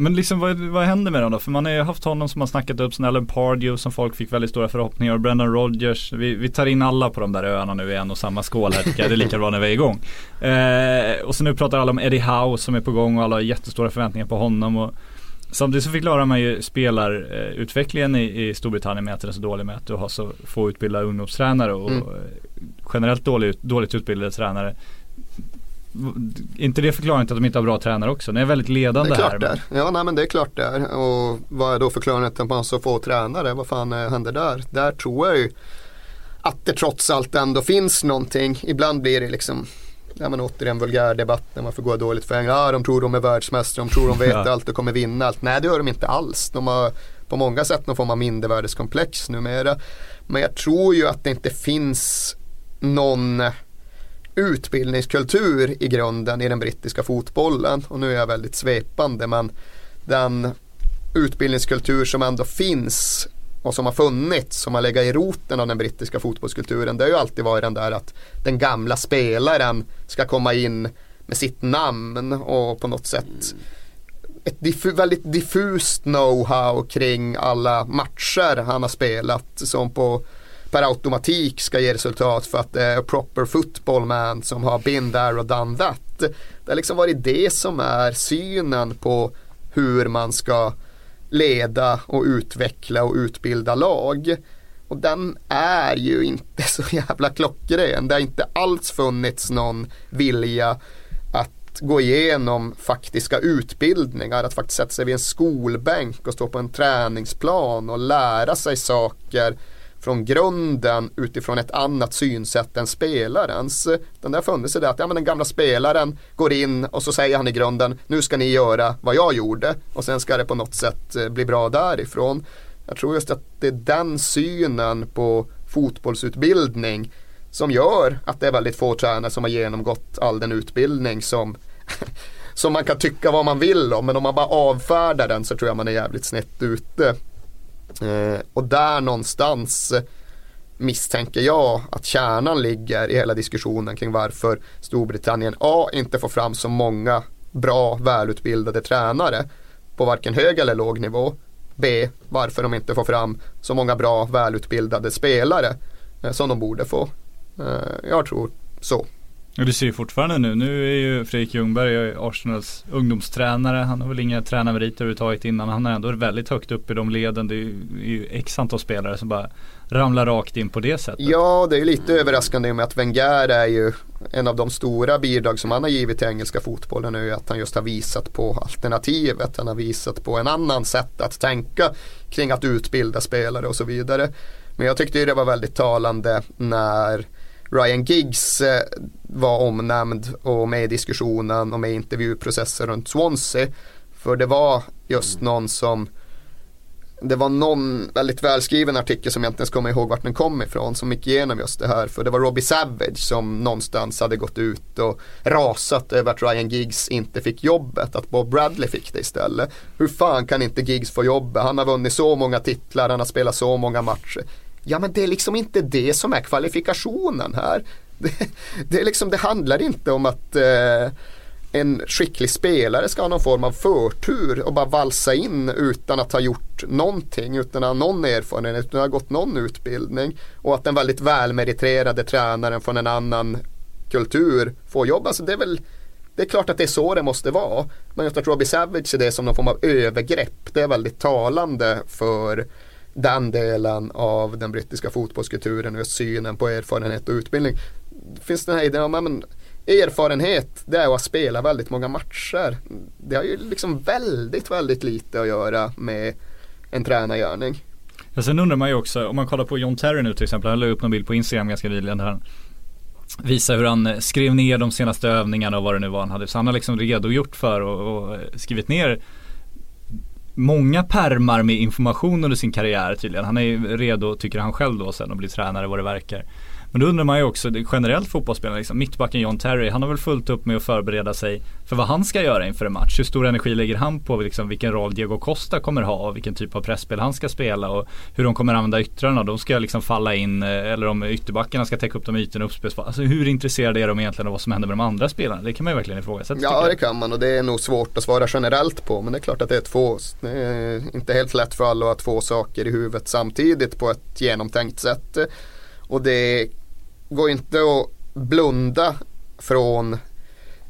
Men liksom vad, vad händer med dem då? För man har ju haft honom som har snackat upp sen Alan Pardew som folk fick väldigt stora förhoppningar och Brendan Rodgers. Vi, vi, tar in alla på de där öarna nu i en och samma skål här tycker jag. Det är lika bra när vi är igång. Eh, och så nu pratar alla om Eddie Howe som är på gång och alla har jättestora förväntningar på honom. Och Samtidigt så förklarar man ju spelarutvecklingen i, i Storbritannien med att den är så dålig med att du har så få utbildade ungdomstränare och mm. generellt dålig, dåligt utbildade tränare. inte det till att de inte har bra tränare också? Det är väldigt ledande det är klart här. Där. Ja, nej, men det är klart det är. Och vad är då förklaringen till att man har så få tränare? Vad fan eh, händer där? Där tror jag ju att det trots allt ändå finns någonting. Ibland blir det liksom ja, men återigen vulgär debatt när man får gå dåligt för England. Ah, de tror de är världsmästare, de tror de vet ja. allt och kommer vinna allt. Nej det gör de inte alls. De har på många sätt någon form av mindervärdeskomplex numera. Men jag tror ju att det inte finns någon utbildningskultur i grunden i den brittiska fotbollen. Och nu är jag väldigt svepande men den utbildningskultur som ändå finns och som har funnits, som har legat i roten av den brittiska fotbollskulturen, det har ju alltid varit den där att den gamla spelaren ska komma in med sitt namn och på något sätt ett diffu, väldigt diffust know-how kring alla matcher han har spelat som på per automatik ska ge resultat för att det är proper football man som har been there och done that. Det har liksom varit det som är synen på hur man ska leda och utveckla och utbilda lag. Och den är ju inte så jävla klockren. Det har inte alls funnits någon vilja att gå igenom faktiska utbildningar, att faktiskt sätta sig vid en skolbänk och stå på en träningsplan och lära sig saker från grunden utifrån ett annat synsätt än spelarens. Den där funnits det att ja, men den gamla spelaren går in och så säger han i grunden nu ska ni göra vad jag gjorde och sen ska det på något sätt eh, bli bra därifrån. Jag tror just att det är den synen på fotbollsutbildning som gör att det är väldigt få tränare som har genomgått all den utbildning som som man kan tycka vad man vill om men om man bara avfärdar den så tror jag man är jävligt snett ute. Eh, och där någonstans eh, misstänker jag att kärnan ligger i hela diskussionen kring varför Storbritannien A inte får fram så många bra välutbildade tränare på varken hög eller låg nivå. B. Varför de inte får fram så många bra välutbildade spelare eh, som de borde få. Jag tror så. Och du ser ju fortfarande nu, nu är ju Fredrik Ljungberg Arsenals ungdomstränare. Han har väl inga tränarmeriter överhuvudtaget innan. Han är ändå väldigt högt upp i de leden. Det är ju, x antal spelare som bara ramlar rakt in på det sättet. Ja, det är lite överraskande med att Wenger är ju en av de stora bidrag som han har givit till engelska fotbollen nu att han just har visat på alternativet. Han har visat på en annan sätt att tänka kring att utbilda spelare och så vidare. Men jag tyckte ju det var väldigt talande när Ryan Giggs eh, var omnämnd och med i diskussionen och med i intervjuprocessen runt Swansea. För det var just någon som det var någon väldigt välskriven artikel som jag inte ens kommer ihåg vart den kom ifrån som gick igenom just det här. För det var Robbie Savage som någonstans hade gått ut och rasat över att Ryan Giggs inte fick jobbet. Att Bob Bradley fick det istället. Hur fan kan inte Giggs få jobbet? Han har vunnit så många titlar, han har spelat så många matcher. Ja men det är liksom inte det som är kvalifikationen här. Det, det, är liksom, det handlar inte om att eh, en skicklig spelare ska ha någon form av förtur och bara valsa in utan att ha gjort någonting, utan att ha någon erfarenhet, utan att ha gått någon utbildning. Och att den väldigt välmeriterade tränaren från en annan kultur får jobb. Alltså det är väl det är klart att det är så det måste vara. Men just att Robbie Savage är det som någon form av övergrepp. Det är väldigt talande för den delen av den brittiska fotbollskulturen och synen på erfarenhet och utbildning. Finns den här idén om men, erfarenhet det är att spela väldigt många matcher. Det har ju liksom väldigt, väldigt lite att göra med en tränargärning. Ja, sen undrar man ju också, om man kollar på John Terry nu till exempel, han la upp någon bild på Instagram ganska nyligen där han visar hur han eh, skrev ner de senaste övningarna och vad det nu var han hade. Så han har liksom redogjort för och, och eh, skrivit ner många permar med information under sin karriär tydligen. Han är redo, tycker han själv då sen, att bli tränare vad det verkar. Men då undrar man ju också, generellt fotbollsspelare, liksom, mittbacken John Terry, han har väl fullt upp med att förbereda sig för vad han ska göra inför en match. Hur stor energi lägger han på liksom, vilken roll Diego Costa kommer ha och vilken typ av pressspel han ska spela och hur de kommer använda yttrarna. De ska liksom falla in eh, eller om ytterbackarna ska täcka upp de ytorna uppspelsfall. Alltså hur intresserade är de egentligen av vad som händer med de andra spelarna? Det kan man ju verkligen ifrågasätta. Ja det kan man och det är nog svårt att svara generellt på men det är klart att det är två, det är inte helt lätt för alla att ha två saker i huvudet samtidigt på ett genomtänkt sätt. Och det går inte att blunda från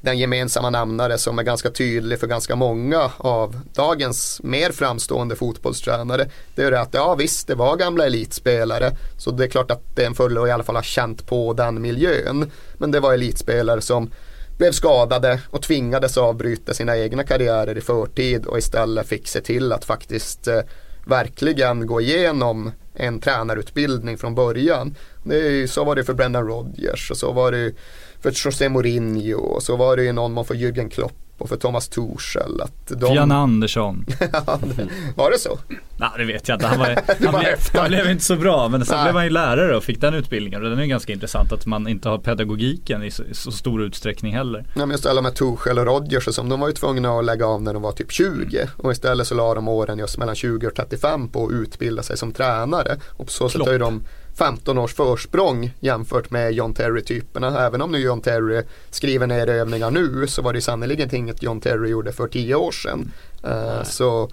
den gemensamma nämnare som är ganska tydlig för ganska många av dagens mer framstående fotbollstränare. Det är det att ja visst, det var gamla elitspelare så det är klart att det är en fördel att i alla fall har känt på den miljön. Men det var elitspelare som blev skadade och tvingades avbryta sina egna karriärer i förtid och istället fick se till att faktiskt eh, verkligen gå igenom en tränarutbildning från början. Det så var det för Brendan Rodgers och så var det för José Mourinho och så var det ju någon man för Jürgen Klopp och för Thomas Tuchel. Att de... Jan Andersson. var det så? Nej det vet jag inte. Han, var, han, blev, han blev inte så bra men sen Nej. blev han ju lärare och fick den utbildningen. Och den är ganska intressant att man inte har pedagogiken i så, i så stor utsträckning heller. Nej men just alla med Tuchel och Rodgers och som de var ju tvungna att lägga av när de var typ 20. Och istället så la de åren just mellan 20 och 35 på att utbilda sig som tränare. Och på så sätt har ju de 15 års försprång jämfört med John Terry-typerna. Även om nu John Terry skriver ner övningar nu så var det sannoliken inget John Terry gjorde för 10 år sedan. Uh, så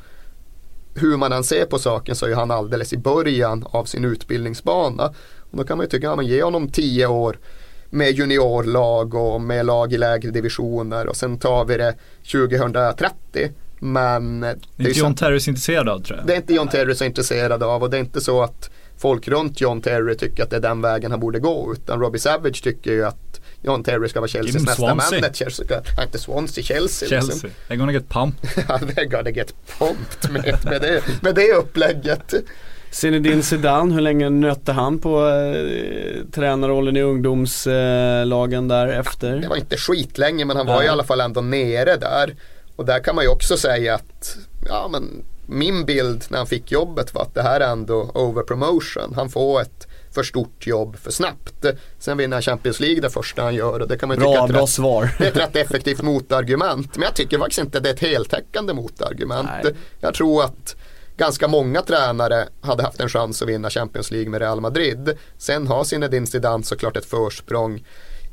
hur man än ser på saken så är han alldeles i början av sin utbildningsbana. Och då kan man ju tycka, att man ger honom 10 år med juniorlag och med lag i lägre divisioner och sen tar vi det 2030. Men det är inte John Terry så intresserad av tror jag. Det är inte John Terry så intresserad av och det är inte så att folk runt John Terry tycker att det är den vägen han borde gå. Utan Robbie Savage tycker ju att John Terry ska vara Chelseas nästa manager. Ska, inte Swansea, Chelsea. Chelsea, liksom. they're gonna get pumped. ja, they're gonna get pumped med, med, det, med det upplägget. Zinedine Zidane, hur länge nötte han på eh, tränarrollen i ungdomslagen eh, där efter? Det var inte skitlänge men han var ja. i alla fall ändå nere där. Och där kan man ju också säga att ja, men min bild när han fick jobbet var att det här är ändå overpromotion. Han får ett för stort jobb för snabbt. Sen vinner han Champions League det första han gör och det kan man Bra, tycka ett bra rätt, svar. det är ett rätt effektivt motargument. Men jag tycker faktiskt inte det är ett heltäckande motargument. Nej. Jag tror att ganska många tränare hade haft en chans att vinna Champions League med Real Madrid. Sen har Zinedine Zidane såklart ett försprång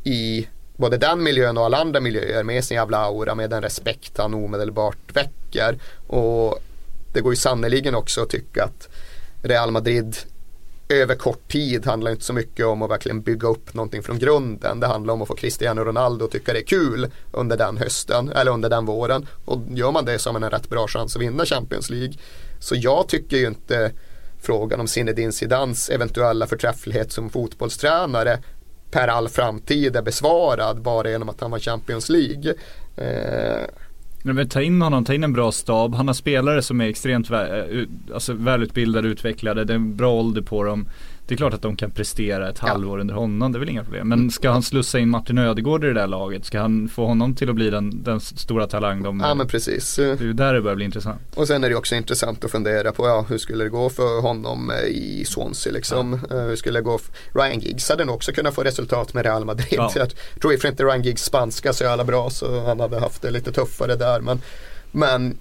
i både den miljön och alla andra miljöer med sin jävla aura, med den respekt han omedelbart väcker. Och det går ju sannoliken också att tycka att Real Madrid över kort tid handlar inte så mycket om att verkligen bygga upp någonting från grunden. Det handlar om att få Cristiano Ronaldo att tycka det är kul under den hösten eller under den våren. Och gör man det så har man en rätt bra chans att vinna Champions League. Så jag tycker ju inte frågan om Zinedine Zidans eventuella förträfflighet som fotbollstränare per all framtid är besvarad bara genom att han var Champions League. Eh, men, ta in honom, ta in en bra stab. Han har spelare som är extremt vä- eh, alltså, välutbildade, utvecklade. Det är en bra ålder på dem. Det är klart att de kan prestera ett Ja. halvår under honom, det är väl inga problem. Men ska han slussa in Martin Ödegård i det där laget? Ska han få honom till att bli den, den stora talang de ja men precis. Det är ju där det börjar bli intressant. Och sen är det också intressant att fundera på ja, hur skulle det gå för honom eh, i Swansea liksom. Eh, Hur skulle det gå för Ryan Giggs hade nog också kunnat få resultat med Real Madrid. Ja. Jag tror för inte Ryan Giggs spanska så jävla bra så han hade haft det lite tuffare där. Men, men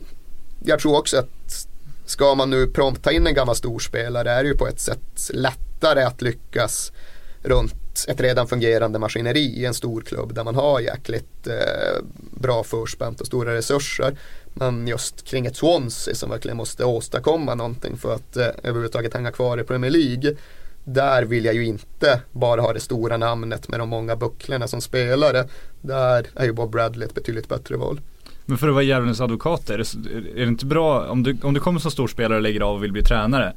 jag tror också att ska man nu prompt ta in en gammal storspelare är det ju på ett sätt lättare att lyckas runt ett redan fungerande maskineri i en stor klubb där man har jäkligt eh, bra förspänt och stora resurser. Men just kring ett Swansea som verkligen måste åstadkomma någonting för att eh, överhuvudtaget hänga kvar i Premier League. Där vill jag ju inte bara ha det stora namnet med de många bucklorna som spelare. Där är ju Bob Bradley ett betydligt bättre val. Men för att vara djävulens advokat, är det, är det inte bra om du, om du kommer som stor spelare och lägger av och vill bli tränare?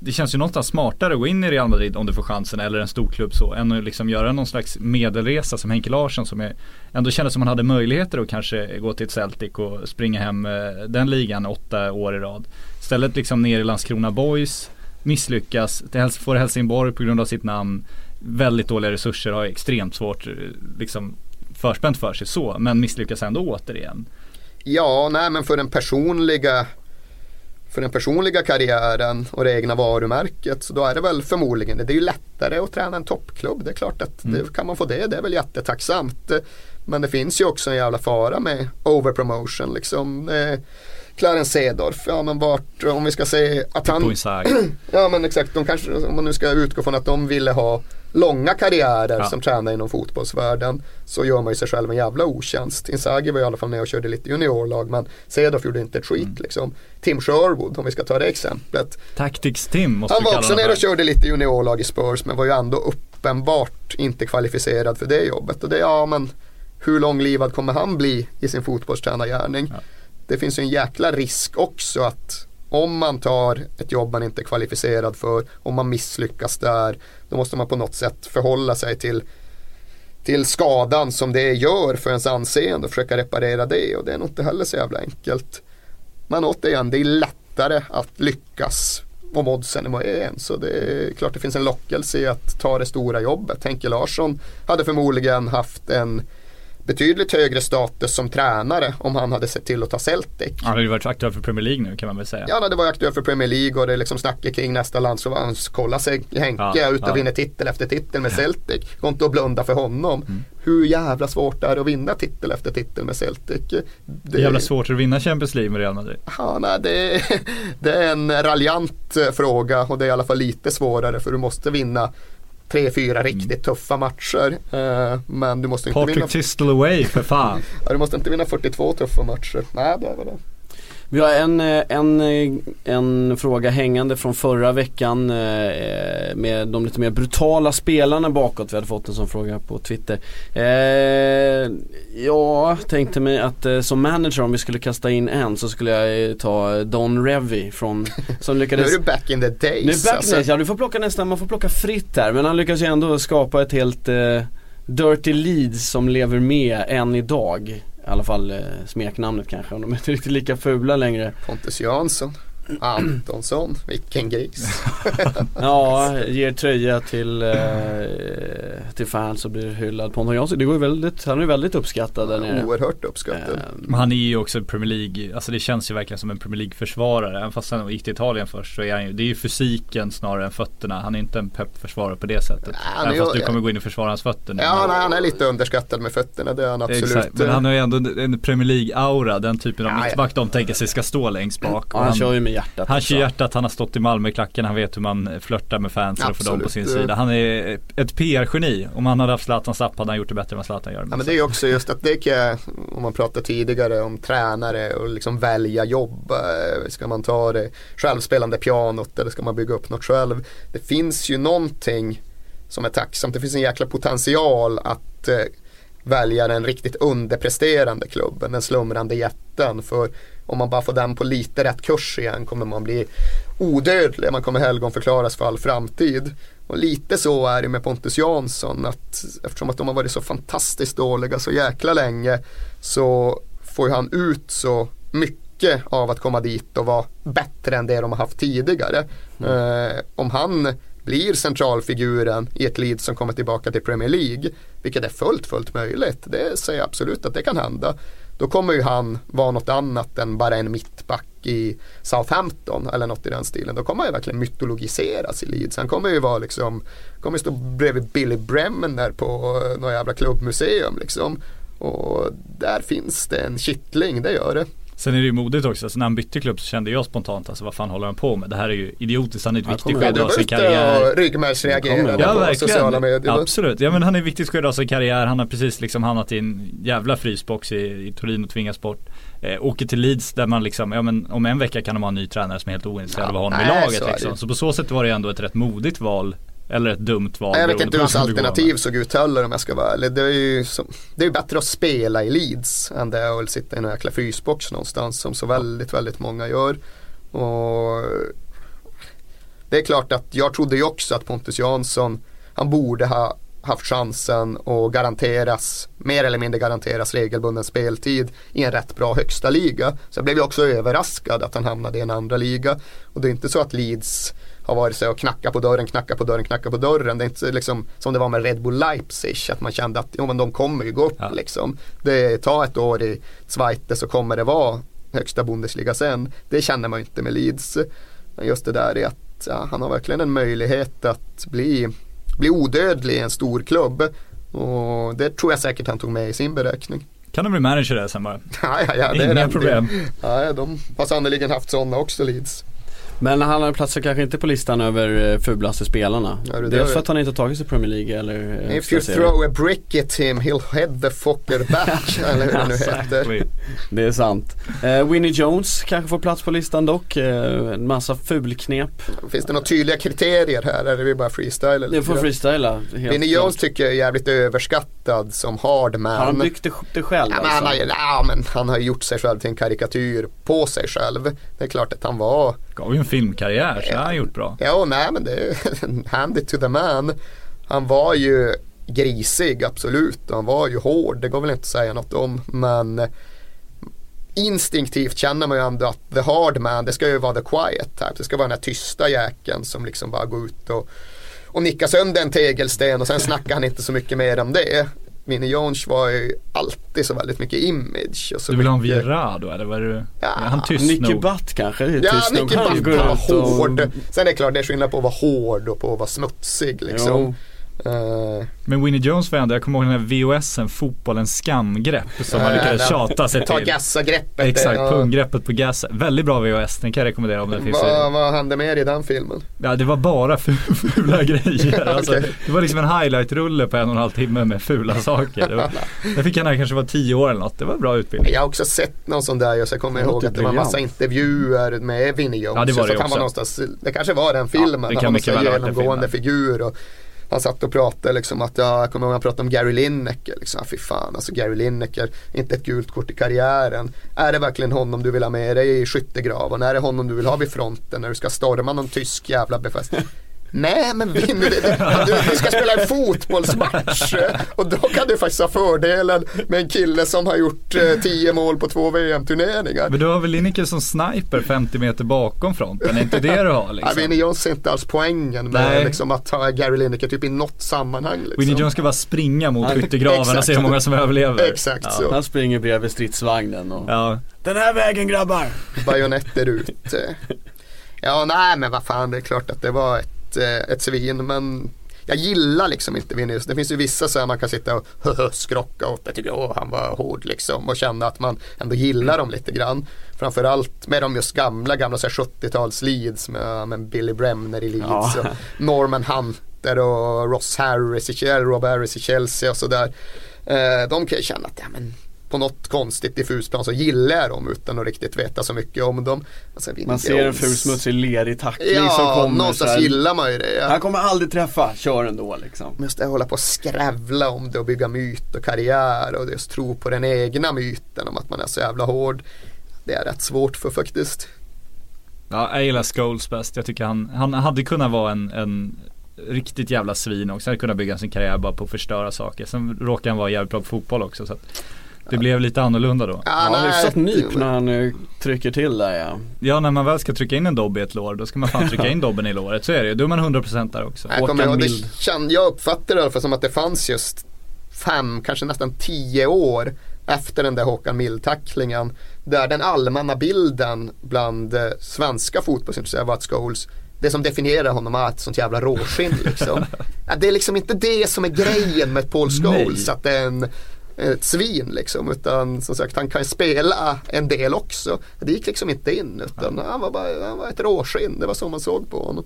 Det känns ju någonstans smartare att gå in i Real Madrid om du får chansen eller en stor klubb så än att liksom göra någon slags medelresa som Henke Larsson som är, ändå kändes som han hade möjligheter att kanske gå till ett Celtic och springa hem eh, den ligan åtta år i rad. Istället liksom ner i Landskrona Boys, misslyckas, får Helsingborg på grund av sitt namn, väldigt dåliga resurser, har extremt svårt eh, liksom förspänt för sig så, men misslyckas ändå återigen. Ja, nej men för den personliga för den personliga karriären och det egna varumärket så då är det väl förmodligen, det är ju lättare att träna en toppklubb. Det är klart att det, kan man få det, det är väl jättetacksamt. Men det finns ju också en jävla fara med overpromotion liksom. Eh, Clarence Seedorf, ja men vart, om vi ska säga att han. Ja men exakt, de kanske, om man nu ska utgå från att de ville ha långa karriärer Ja. som tränare inom fotbollsvärlden så gör man ju sig själv en jävla otjänst. Inzaghi var i alla fall med och körde lite juniorlag men Cedorf gjorde inte ett skit Mm. liksom. Tim Sherwood, om vi ska ta det exemplet. Tactics Tim måste Han var också nere och körde lite juniorlag i Spurs men var ju ändå uppenbart inte kvalificerad för det jobbet. Och det, ja men hur långlivad kommer han bli i sin fotbollstränargärning? Ja. Det finns ju en jäkla risk också att om man tar ett jobb man inte är kvalificerad för, om man misslyckas där, då måste man på något sätt förhålla sig till till skadan som det gör för ens anseende och försöka reparera det och det är nog inte heller så jävla enkelt. Men återigen, det är lättare att lyckas om oddsen är en så det är klart det finns en lockelse i att ta det stora jobbet. Henke Larsson hade förmodligen haft en betydligt högre status som tränare om han hade sett till att ta Celtic. Han har ju varit aktuell för Premier League nu kan man väl säga. Ja, när det var aktuellt för Premier League och det liksom snacket kring nästa landslag. Kolla sig Henke Ja, ut och ja. vinner titel efter titel med Celtic. Går inte att blunda för honom. Mm. Hur jävla svårt det är att vinna titel efter titel med Celtic. Det Det är jävla svårt att vinna Champions League med Real Madrid. Ja, nej, det, är, det är en raljant fråga och det är i alla fall lite svårare för du måste vinna tre, fyra riktigt tuffa matcher. Eh, men du måste inte vinna Patrick Tistel away för fan. Ja, du måste inte vinna 42 tuffa matcher. Nej, det var det. Vi har en, eh, en, eh, en fråga hängande från förra veckan eh, med de lite mer brutala spelarna bakåt. Vi hade fått en sån fråga på Twitter. Jag tänkte mig att som manager om vi skulle kasta in en så skulle jag ta Don Revy från, som Nu lyckades är du back in the days. Nu är back alltså. alltså. ja du får plocka nästan, man får plocka fritt här men han lyckas ju ändå skapa ett helt Dirty Leeds som lever med än idag. I alla fall eh, smeknamnet kanske, om de är inte riktigt lika fula längre. Pontus Jansson. Antonsson, vilken gris. Ja, ger tröja till, eh, till fans och blir hyllad. Pontus Jansson, det går ju väldigt, han är väldigt uppskattad där nere. Oerhört uppskattad. Eh, Men han är ju också Premier League, alltså det känns ju verkligen som en Premier League försvarare. Även fast han gick till Italien först så är han ju, det är ju fysiken snarare än fötterna. Han är inte en pepp-försvarare på det sättet. han Även är fast ju- du kommer gå in och försvara hans fötter nu. Ja, nej, han är lite underskattad med fötterna, det är han absolut. Exakt, men han har ju ändå en- Premier League-aura, den typen av Ja, ja. mittback de tänker sig ska stå längst bak. ja, Och han kör ju med hjärtat Han kör hjärtat, han har stått i Malmöklacken, han vet hur man flörtar med fansen och får dem på sin sida. Han är ett PR-geni. Om han hade haft Zlatan Zapp hade han gjort det bättre än vad Zlatan gör. Ja, men det är också just att det kan, om man pratar tidigare om tränare och liksom välja jobb. eh, Ska man ta det självspelande pianot eller ska man bygga upp något själv? Det finns ju någonting som är tacksamt. Det finns en jäkla potential att eh, välja den riktigt underpresterande klubben, den slumrande jätten. För om man bara får den på lite rätt kurs igen kommer man bli odödlig. Man kommer helgonförklaras för all framtid. Och lite så är det med Pontus Jansson. Att eftersom att de har varit så fantastiskt dåliga så jäkla länge så får ju han ut så mycket av att komma dit och vara bättre än det de har haft tidigare. Eh, om han blir centralfiguren i ett Leeds som kommer tillbaka till Premier League, vilket är fullt, fullt möjligt. Det säger jag absolut att det kan hända. Då kommer ju han vara något annat än bara en mittback i Southampton eller något i den stilen. Då kommer han ju verkligen mytologiseras i Leeds. Han kommer ju vara liksom, kommer stå bredvid Billy Bremen där på eh, något jävla klubbmuseum liksom. Och där finns det en kittling, det gör det. Sen är det ju modigt också, så när han bytte klubb så kände jag spontant alltså vad fan håller han på med? Det här är ju idiotiskt, han är i ett Han viktigt Ja, skede av sin ute karriär. ryggmärgsreagerade Ja på sociala medier. verkligen, absolut. Ja men han är i ett viktigt skede av sin karriär. Han har precis liksom hamnat i en jävla frysbox i, i Turin och tvingas bort. Eh, åker till Leeds där man liksom, ja men om en vecka kan de ha en ny tränare som är helt ointresserad av att ha honom i nej, så laget det liksom. Så på så sätt var det ändå ett rätt modigt val. Eller ett dumt val. Jag vet inte hur hans alternativ såg ut heller om jag ska vara ärlig. Det är ju som, det är bättre att spela i Leeds än det är att sitta i en jäkla frysbox någonstans som så väldigt, väldigt många gör. Och det är klart att jag trodde ju också att Pontus Jansson, han borde ha haft chansen och garanteras, mer eller mindre garanteras regelbunden speltid i en rätt bra högsta liga. Så jag blev ju också överraskad att han hamnade i en andra liga. Och det är inte så att Leeds har varit så och knacka på dörren, knacka på dörren, knacka på dörren. Det är inte liksom som det var med Red Bull Leipzig, att man kände att jo, men de kommer ju gå upp Ja. liksom. Det tar ett år i Zweite så kommer det vara högsta Bundesliga sen. Det känner man ju inte med Leeds. Men just det där är att ja, han har verkligen en möjlighet att bli, bli odödlig i en stor klubb. Och det tror jag säkert han tog med i sin beräkning. Kan de bli manager där sen bara? Ja, ja, ja, det är Inga problem. Ja, de har sannerligen haft sådana också Leeds. Men han platsar kanske inte på listan över eh, fulaste spelarna. Ja, det Dels för att han inte har tagit sig Premier League eller eh, If you throw a brick at him he'll head the fucker back. eller hur det nu heter. Det är sant. Eh, Winnie Jones kanske får plats på listan dock. Eh, en massa fulknep. Finns det några tydliga kriterier här eller är det bara freestyle? Det får freestyla. klart. Jones tycker jag är jävligt överskattad som hard man. Har han byggt det, själv Ja, men han, har, alltså? ja, men han har gjort sig själv till en karikatyr på sig själv. Det är klart att han var, Gav ju en filmkarriär så det har han gjort bra. ja nej men det är hand it to the man. Han var ju grisig absolut och han var ju hård, det går väl inte att säga något om. Men instinktivt känner man ju ändå att the hard man, det ska ju vara the quiet type. Det ska vara den här tysta jäkeln som liksom bara går ut och, och nickar sönder en tegelsten och sen snackar han inte så mycket mer om det. Vinnie Jones var ju alltid så väldigt mycket image. Och så Du vill ha en mycket- Vieira då eller vad är du? Ja, är han tyst Nicky nog? Butt kanske? är Ja, tyst. Nicky Han Butt vara ut och- hård. Sen är det klart det är skillnad på att vara hård och på att vara smutsig liksom. Jo. Eh, Men Winnie Jones var ändå, jag kommer ihåg den här VHSen, fotbollens skamgrepp som han Ja, lyckades den- tjata sig ta till. gassa-greppet. Exakt, ja. punggreppet på gas. Väldigt bra VHS, den kan jag rekommendera om den finns. Vad, vad hände mer i den filmen? Ja det var bara fu- fula grejer. Alltså, Okej. Det var liksom en highlight-rulle på en och en halv timme med fula saker. Det var, jag fick han kanske var tio år eller något. Det var en bra utbildning. Jag har också sett någon sån där och så kommer jag ihåg att det var en massa intervjuer med Vinnie Jones. Ja, det var Så det kan också. vara någonstans, det kanske var den filmen. det kan han var den genomgående figur. Och han satt och pratade liksom att, ja, jag kommer ihåg att han pratade om Gary Lineker. Liksom, fy fan, alltså Gary Lineker, inte ett gult kort i karriären. Är det verkligen honom du vill ha med dig i skyttegraven? Är det honom du vill ha vid fronten när du ska storma någon tysk jävla befästning? Nej men vinner du, du, du ska spela en fotbollsmatch och då kan du faktiskt ha fördelen med en kille som har gjort eh, 10 mål på två VM-turneringar. Men du har väl Lineker som sniper 50 meter bakom fronten, är inte det du har liksom? Ja, Vinnie Jones är inte alls poängen med Nej. liksom, att ha Gary Lineker typ i något sammanhang. Liksom. Winnie Jones ska bara springa mot Ja, skyttegraven och se exakt. hur många som överlever. Exakt ja. så. Han springer bredvid stridsvagnen och Ja, Den här vägen grabbar! bajonetter ut. Ja, nej men vad fan, det är klart att det var ett, eh, ett svin, men jag gillar liksom inte Vinicius. Det finns ju vissa så här man kan sitta och skrocka åt. Jag tycker åh, han var hård liksom och känna att man ändå gillar dem lite grann. Framförallt med de just gamla, gamla så här 70-tals Leeds med, med Billy Bremner i Leeds Ja. och Norman Hunter och Ross Harris i Chelsea, Rob Harris i Chelsea och sådär. Eh, de kan jag känna att ja, men på något konstigt diffust plan så gillar jag dem utan att riktigt veta så mycket om dem. Vinnie Man ser en Jones. fulsmutsig lerig tackling som Ja, kommer så någonstans här. gillar man ju det. Han Ja. kommer aldrig träffa, kör ändå liksom. Just det, hålla på och skrävla om det och bygga myt och karriär och just tro på den egna myten om att man är så jävla hård. Det är rätt svårt för faktiskt. ja jag gillar Scholes bäst. Jag tycker han, han hade kunnat vara en, en riktigt jävla svin också. Han hade kunnat bygga sin karriär bara på att förstöra saker. Sen råkar han vara jävligt bra på fotboll också. Så att det blev lite annorlunda då. Ja, nej, hyfsat nyp när han eh, trycker till där ja. Ja när man väl ska trycka in en dobb i ett lår då ska man fan trycka in dobben i låret. Så är det ju. Då är man 100% där också. Jag, kommer Mild. det känd, jag uppfattar det i alla fall som att det fanns just fem, kanske nästan tio år efter den där Håkan Mild-tacklingen. Där den allmänna bilden bland eh, svenska fotbollsintresserade var att Scholes det som definierar honom är ett sånt jävla råskinn liksom. det är liksom inte det som är grejen med Paul Scholes, Nej. att det är en ett svin liksom utan som sagt han kan spela en del också. Det gick liksom inte in utan han var bara han var ett råskinn, det var så man såg på honom.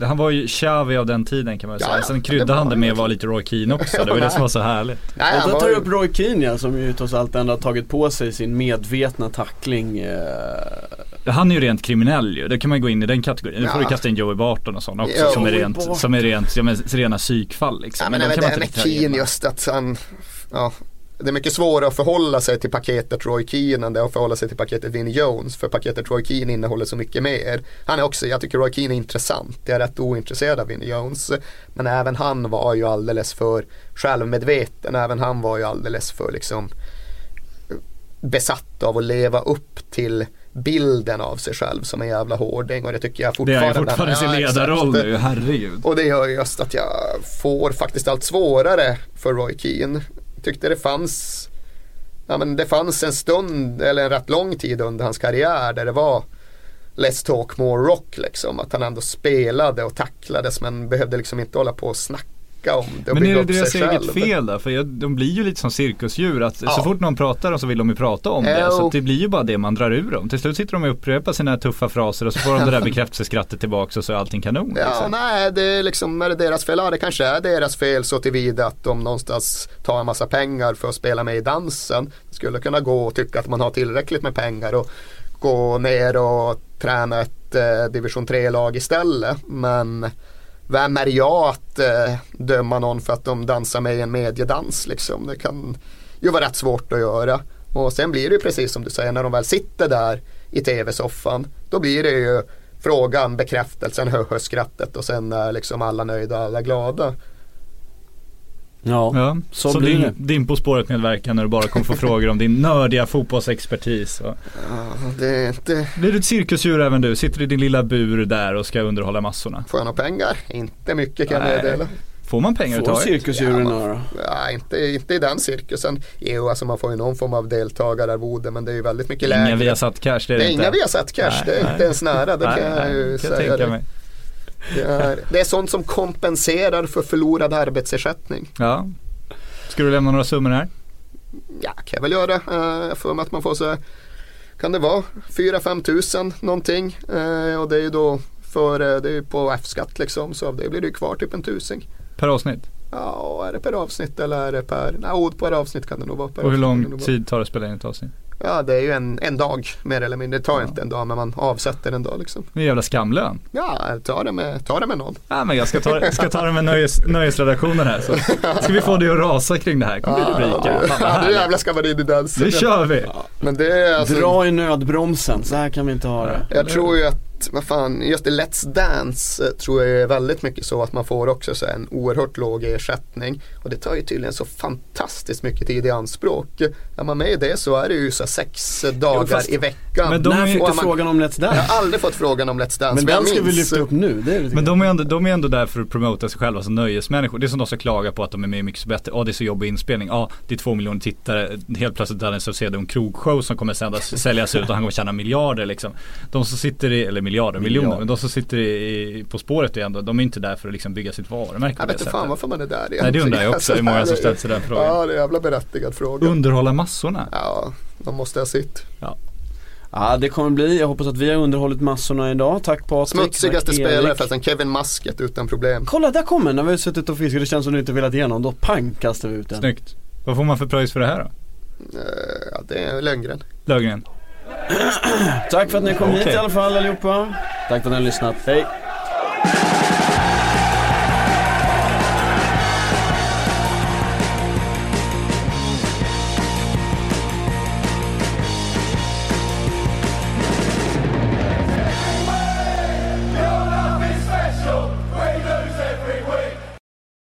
Han var ju Xavi av den tiden kan man säga. ja, Sen kryddade var han det med att vara lite Roy Keane också. Det var det som var så härligt. Nej, då var tar du upp Roy Keane ja, som ju trots allt ändå har tagit på sig sin medvetna tackling. Eh, Han är ju rent kriminell ju. Det kan man gå in i den kategorin. Nu får Ja. du kasta in Joey Barton och sådana också Jo. som är rent, Barton. som är rent, ja, men, rena psykfall liksom. Ja, men även kan det man med inte riktigt Keane just att han, ja, det är mycket svårare att förhålla sig till paketet Roy Keane än det är att förhålla sig till paketet Vinnie Jones. För paketet Roy Keane innehåller så mycket mer. Han är också, jag tycker Roy Keane är intressant. Jag är rätt ointresserad av Vinnie Jones. Men även han var ju alldeles för självmedveten. Även han var ju alldeles för liksom besatt av att leva upp till bilden av sig själv som en jävla hårding och det tycker jag Det fortfarande. är fortfarande sin ledarroll nu, herregud. Och det gör just att jag får faktiskt allt svårare för Roy Keane. Tyckte det fanns Ja men det fanns en stund eller en rätt lång tid under hans karriär där det var Let's talk more rock liksom. Att han ändå spelade och tacklades men behövde liksom inte hålla på och snacka om det Men är det deras eget fel där? För jag, de blir ju lite som cirkusdjur att Ja. så fort någon pratar om så vill de ju prata om det. Jo. Så det blir ju bara det man drar ur dem. Till slut sitter de och upprepar sina tuffa fraser och så får de det där bekräftelseskrattet tillbaks och så är allting kanon. Ja, liksom. nej, det är liksom, är det deras fel? Ja, det kanske är deras fel så tillvida att de någonstans tar en massa pengar för att spela med i dansen. Det skulle kunna gå och tycka att man har tillräckligt med pengar och gå ner och träna ett eh, division 3-lag istället. Men vem är jag att eh, döma någon för att de dansar med i en mediedans liksom? Det kan ju vara rätt svårt att göra. Och sen blir det ju precis som du säger, när de väl sitter där i tv-soffan, då blir det ju frågan, bekräftelsen, hö-hö-skrattet och sen är liksom alla nöjda och alla glada ja. Ja, så så, blir din, det. din På spåret medverkan när du bara kommer få frågor om din nördiga fotbollsexpertis. Och. Ja, det är inte, Blir du ett cirkusdjur även du? Sitter i din lilla bur där och ska underhålla massorna? får jag några pengar? Inte mycket kan jag Nej. meddela. Får man pengar Får cirkusdjuren Ja? Ja, inte, inte i den cirkusen. Jo, alltså man får ju någon form av deltagararvode men det är ju väldigt mycket Inga lägre. Viasat Cash, det är det inte. inga Viasat Cash, Nej, det är nej. inte ens nära. Det Nej, kan jag nej, ju kan jag säga. tänka dig. mig. Det är, det är sånt som kompenserar för förlorad arbetsersättning. Ja. Ska du lämna några summor här? Ja, kan jag väl göra. Uh, för mig att man får så kan det vara 4-5 tusen någonting. Eh, och det är ju då för, eh, det är ju på F-skatt liksom. Så av det blir det ju kvar typ en tusing. Per avsnitt? Ja, är det per avsnitt eller är det per, nej per avsnitt kan det nog vara. Och hur lång tid tar det att spela in ett avsnitt? Ja, det är ju en, en dag mer eller mindre. Det tar inte en dag men man avsätter en dag liksom. Det är en jävla skamlön. Ja, ta det med, ta det med någon. Ja, men jag ska ta, ska ta det med nöjes, nöjesredaktionen här. Så ska vi få dig att rasa kring det här. kommer bli rubriker. Ja, nu jävlar ska man in i dansen. Nu kör vi! Men det är alltså, Dra i nödbromsen, så här kan vi inte ha det. Jag tror ju att vad fan, just i Let's Dance eh, tror jag är väldigt mycket så att man får också så en oerhört låg ersättning. Och det tar ju tydligen så fantastiskt mycket tid i anspråk. Är man med i det så är det ju så sex dagar fast- i veckan. Men de Och du man- frågan om Let's Jag Dance? har aldrig fått frågan om Let's Dance. Men jag den ska vi lyfta upp nu, det är lite Men de är, ändå, de är ändå där för att promota sig själva som nöjesmänniskor. Det är som de som klagar på att de är med i Mycket bättre. Ja det är så jobbig inspelning. Ja det är två miljoner tittare. Helt plötsligt Danny Saucedo en krogshow som kommer sändas, säljas ut och han kommer tjäna miljarder liksom. De som sitter i, eller miljarder, miljoner. Men de som sitter i, På spåret är ändå, de är inte där för att liksom bygga sitt varumärke Jag det vet inte fan varför man är där egentligen. Nej det undrar jag också. Är många som ställt sig den frågan. Ja det är en jävla berättigad fråga. Underhålla massorna. Ja, de måste ha sitt. Ja det kommer bli, jag hoppas att vi har underhållit massorna idag. Tack Patrik. Smutsigaste spelare förresten, Kevin Musket utan problem. Kolla där kommer när vi har suttit och fiskat, det känns som du inte velat igenom. Då pang kastar vi ut den. Snyggt. Vad får man för pröjs för det här då? Eh, Ja, det är Lönngren. Löfgren. Tack för att ni kom hit Okej. i alla fall allihopa. Tack för att ni har lyssnat. Hej.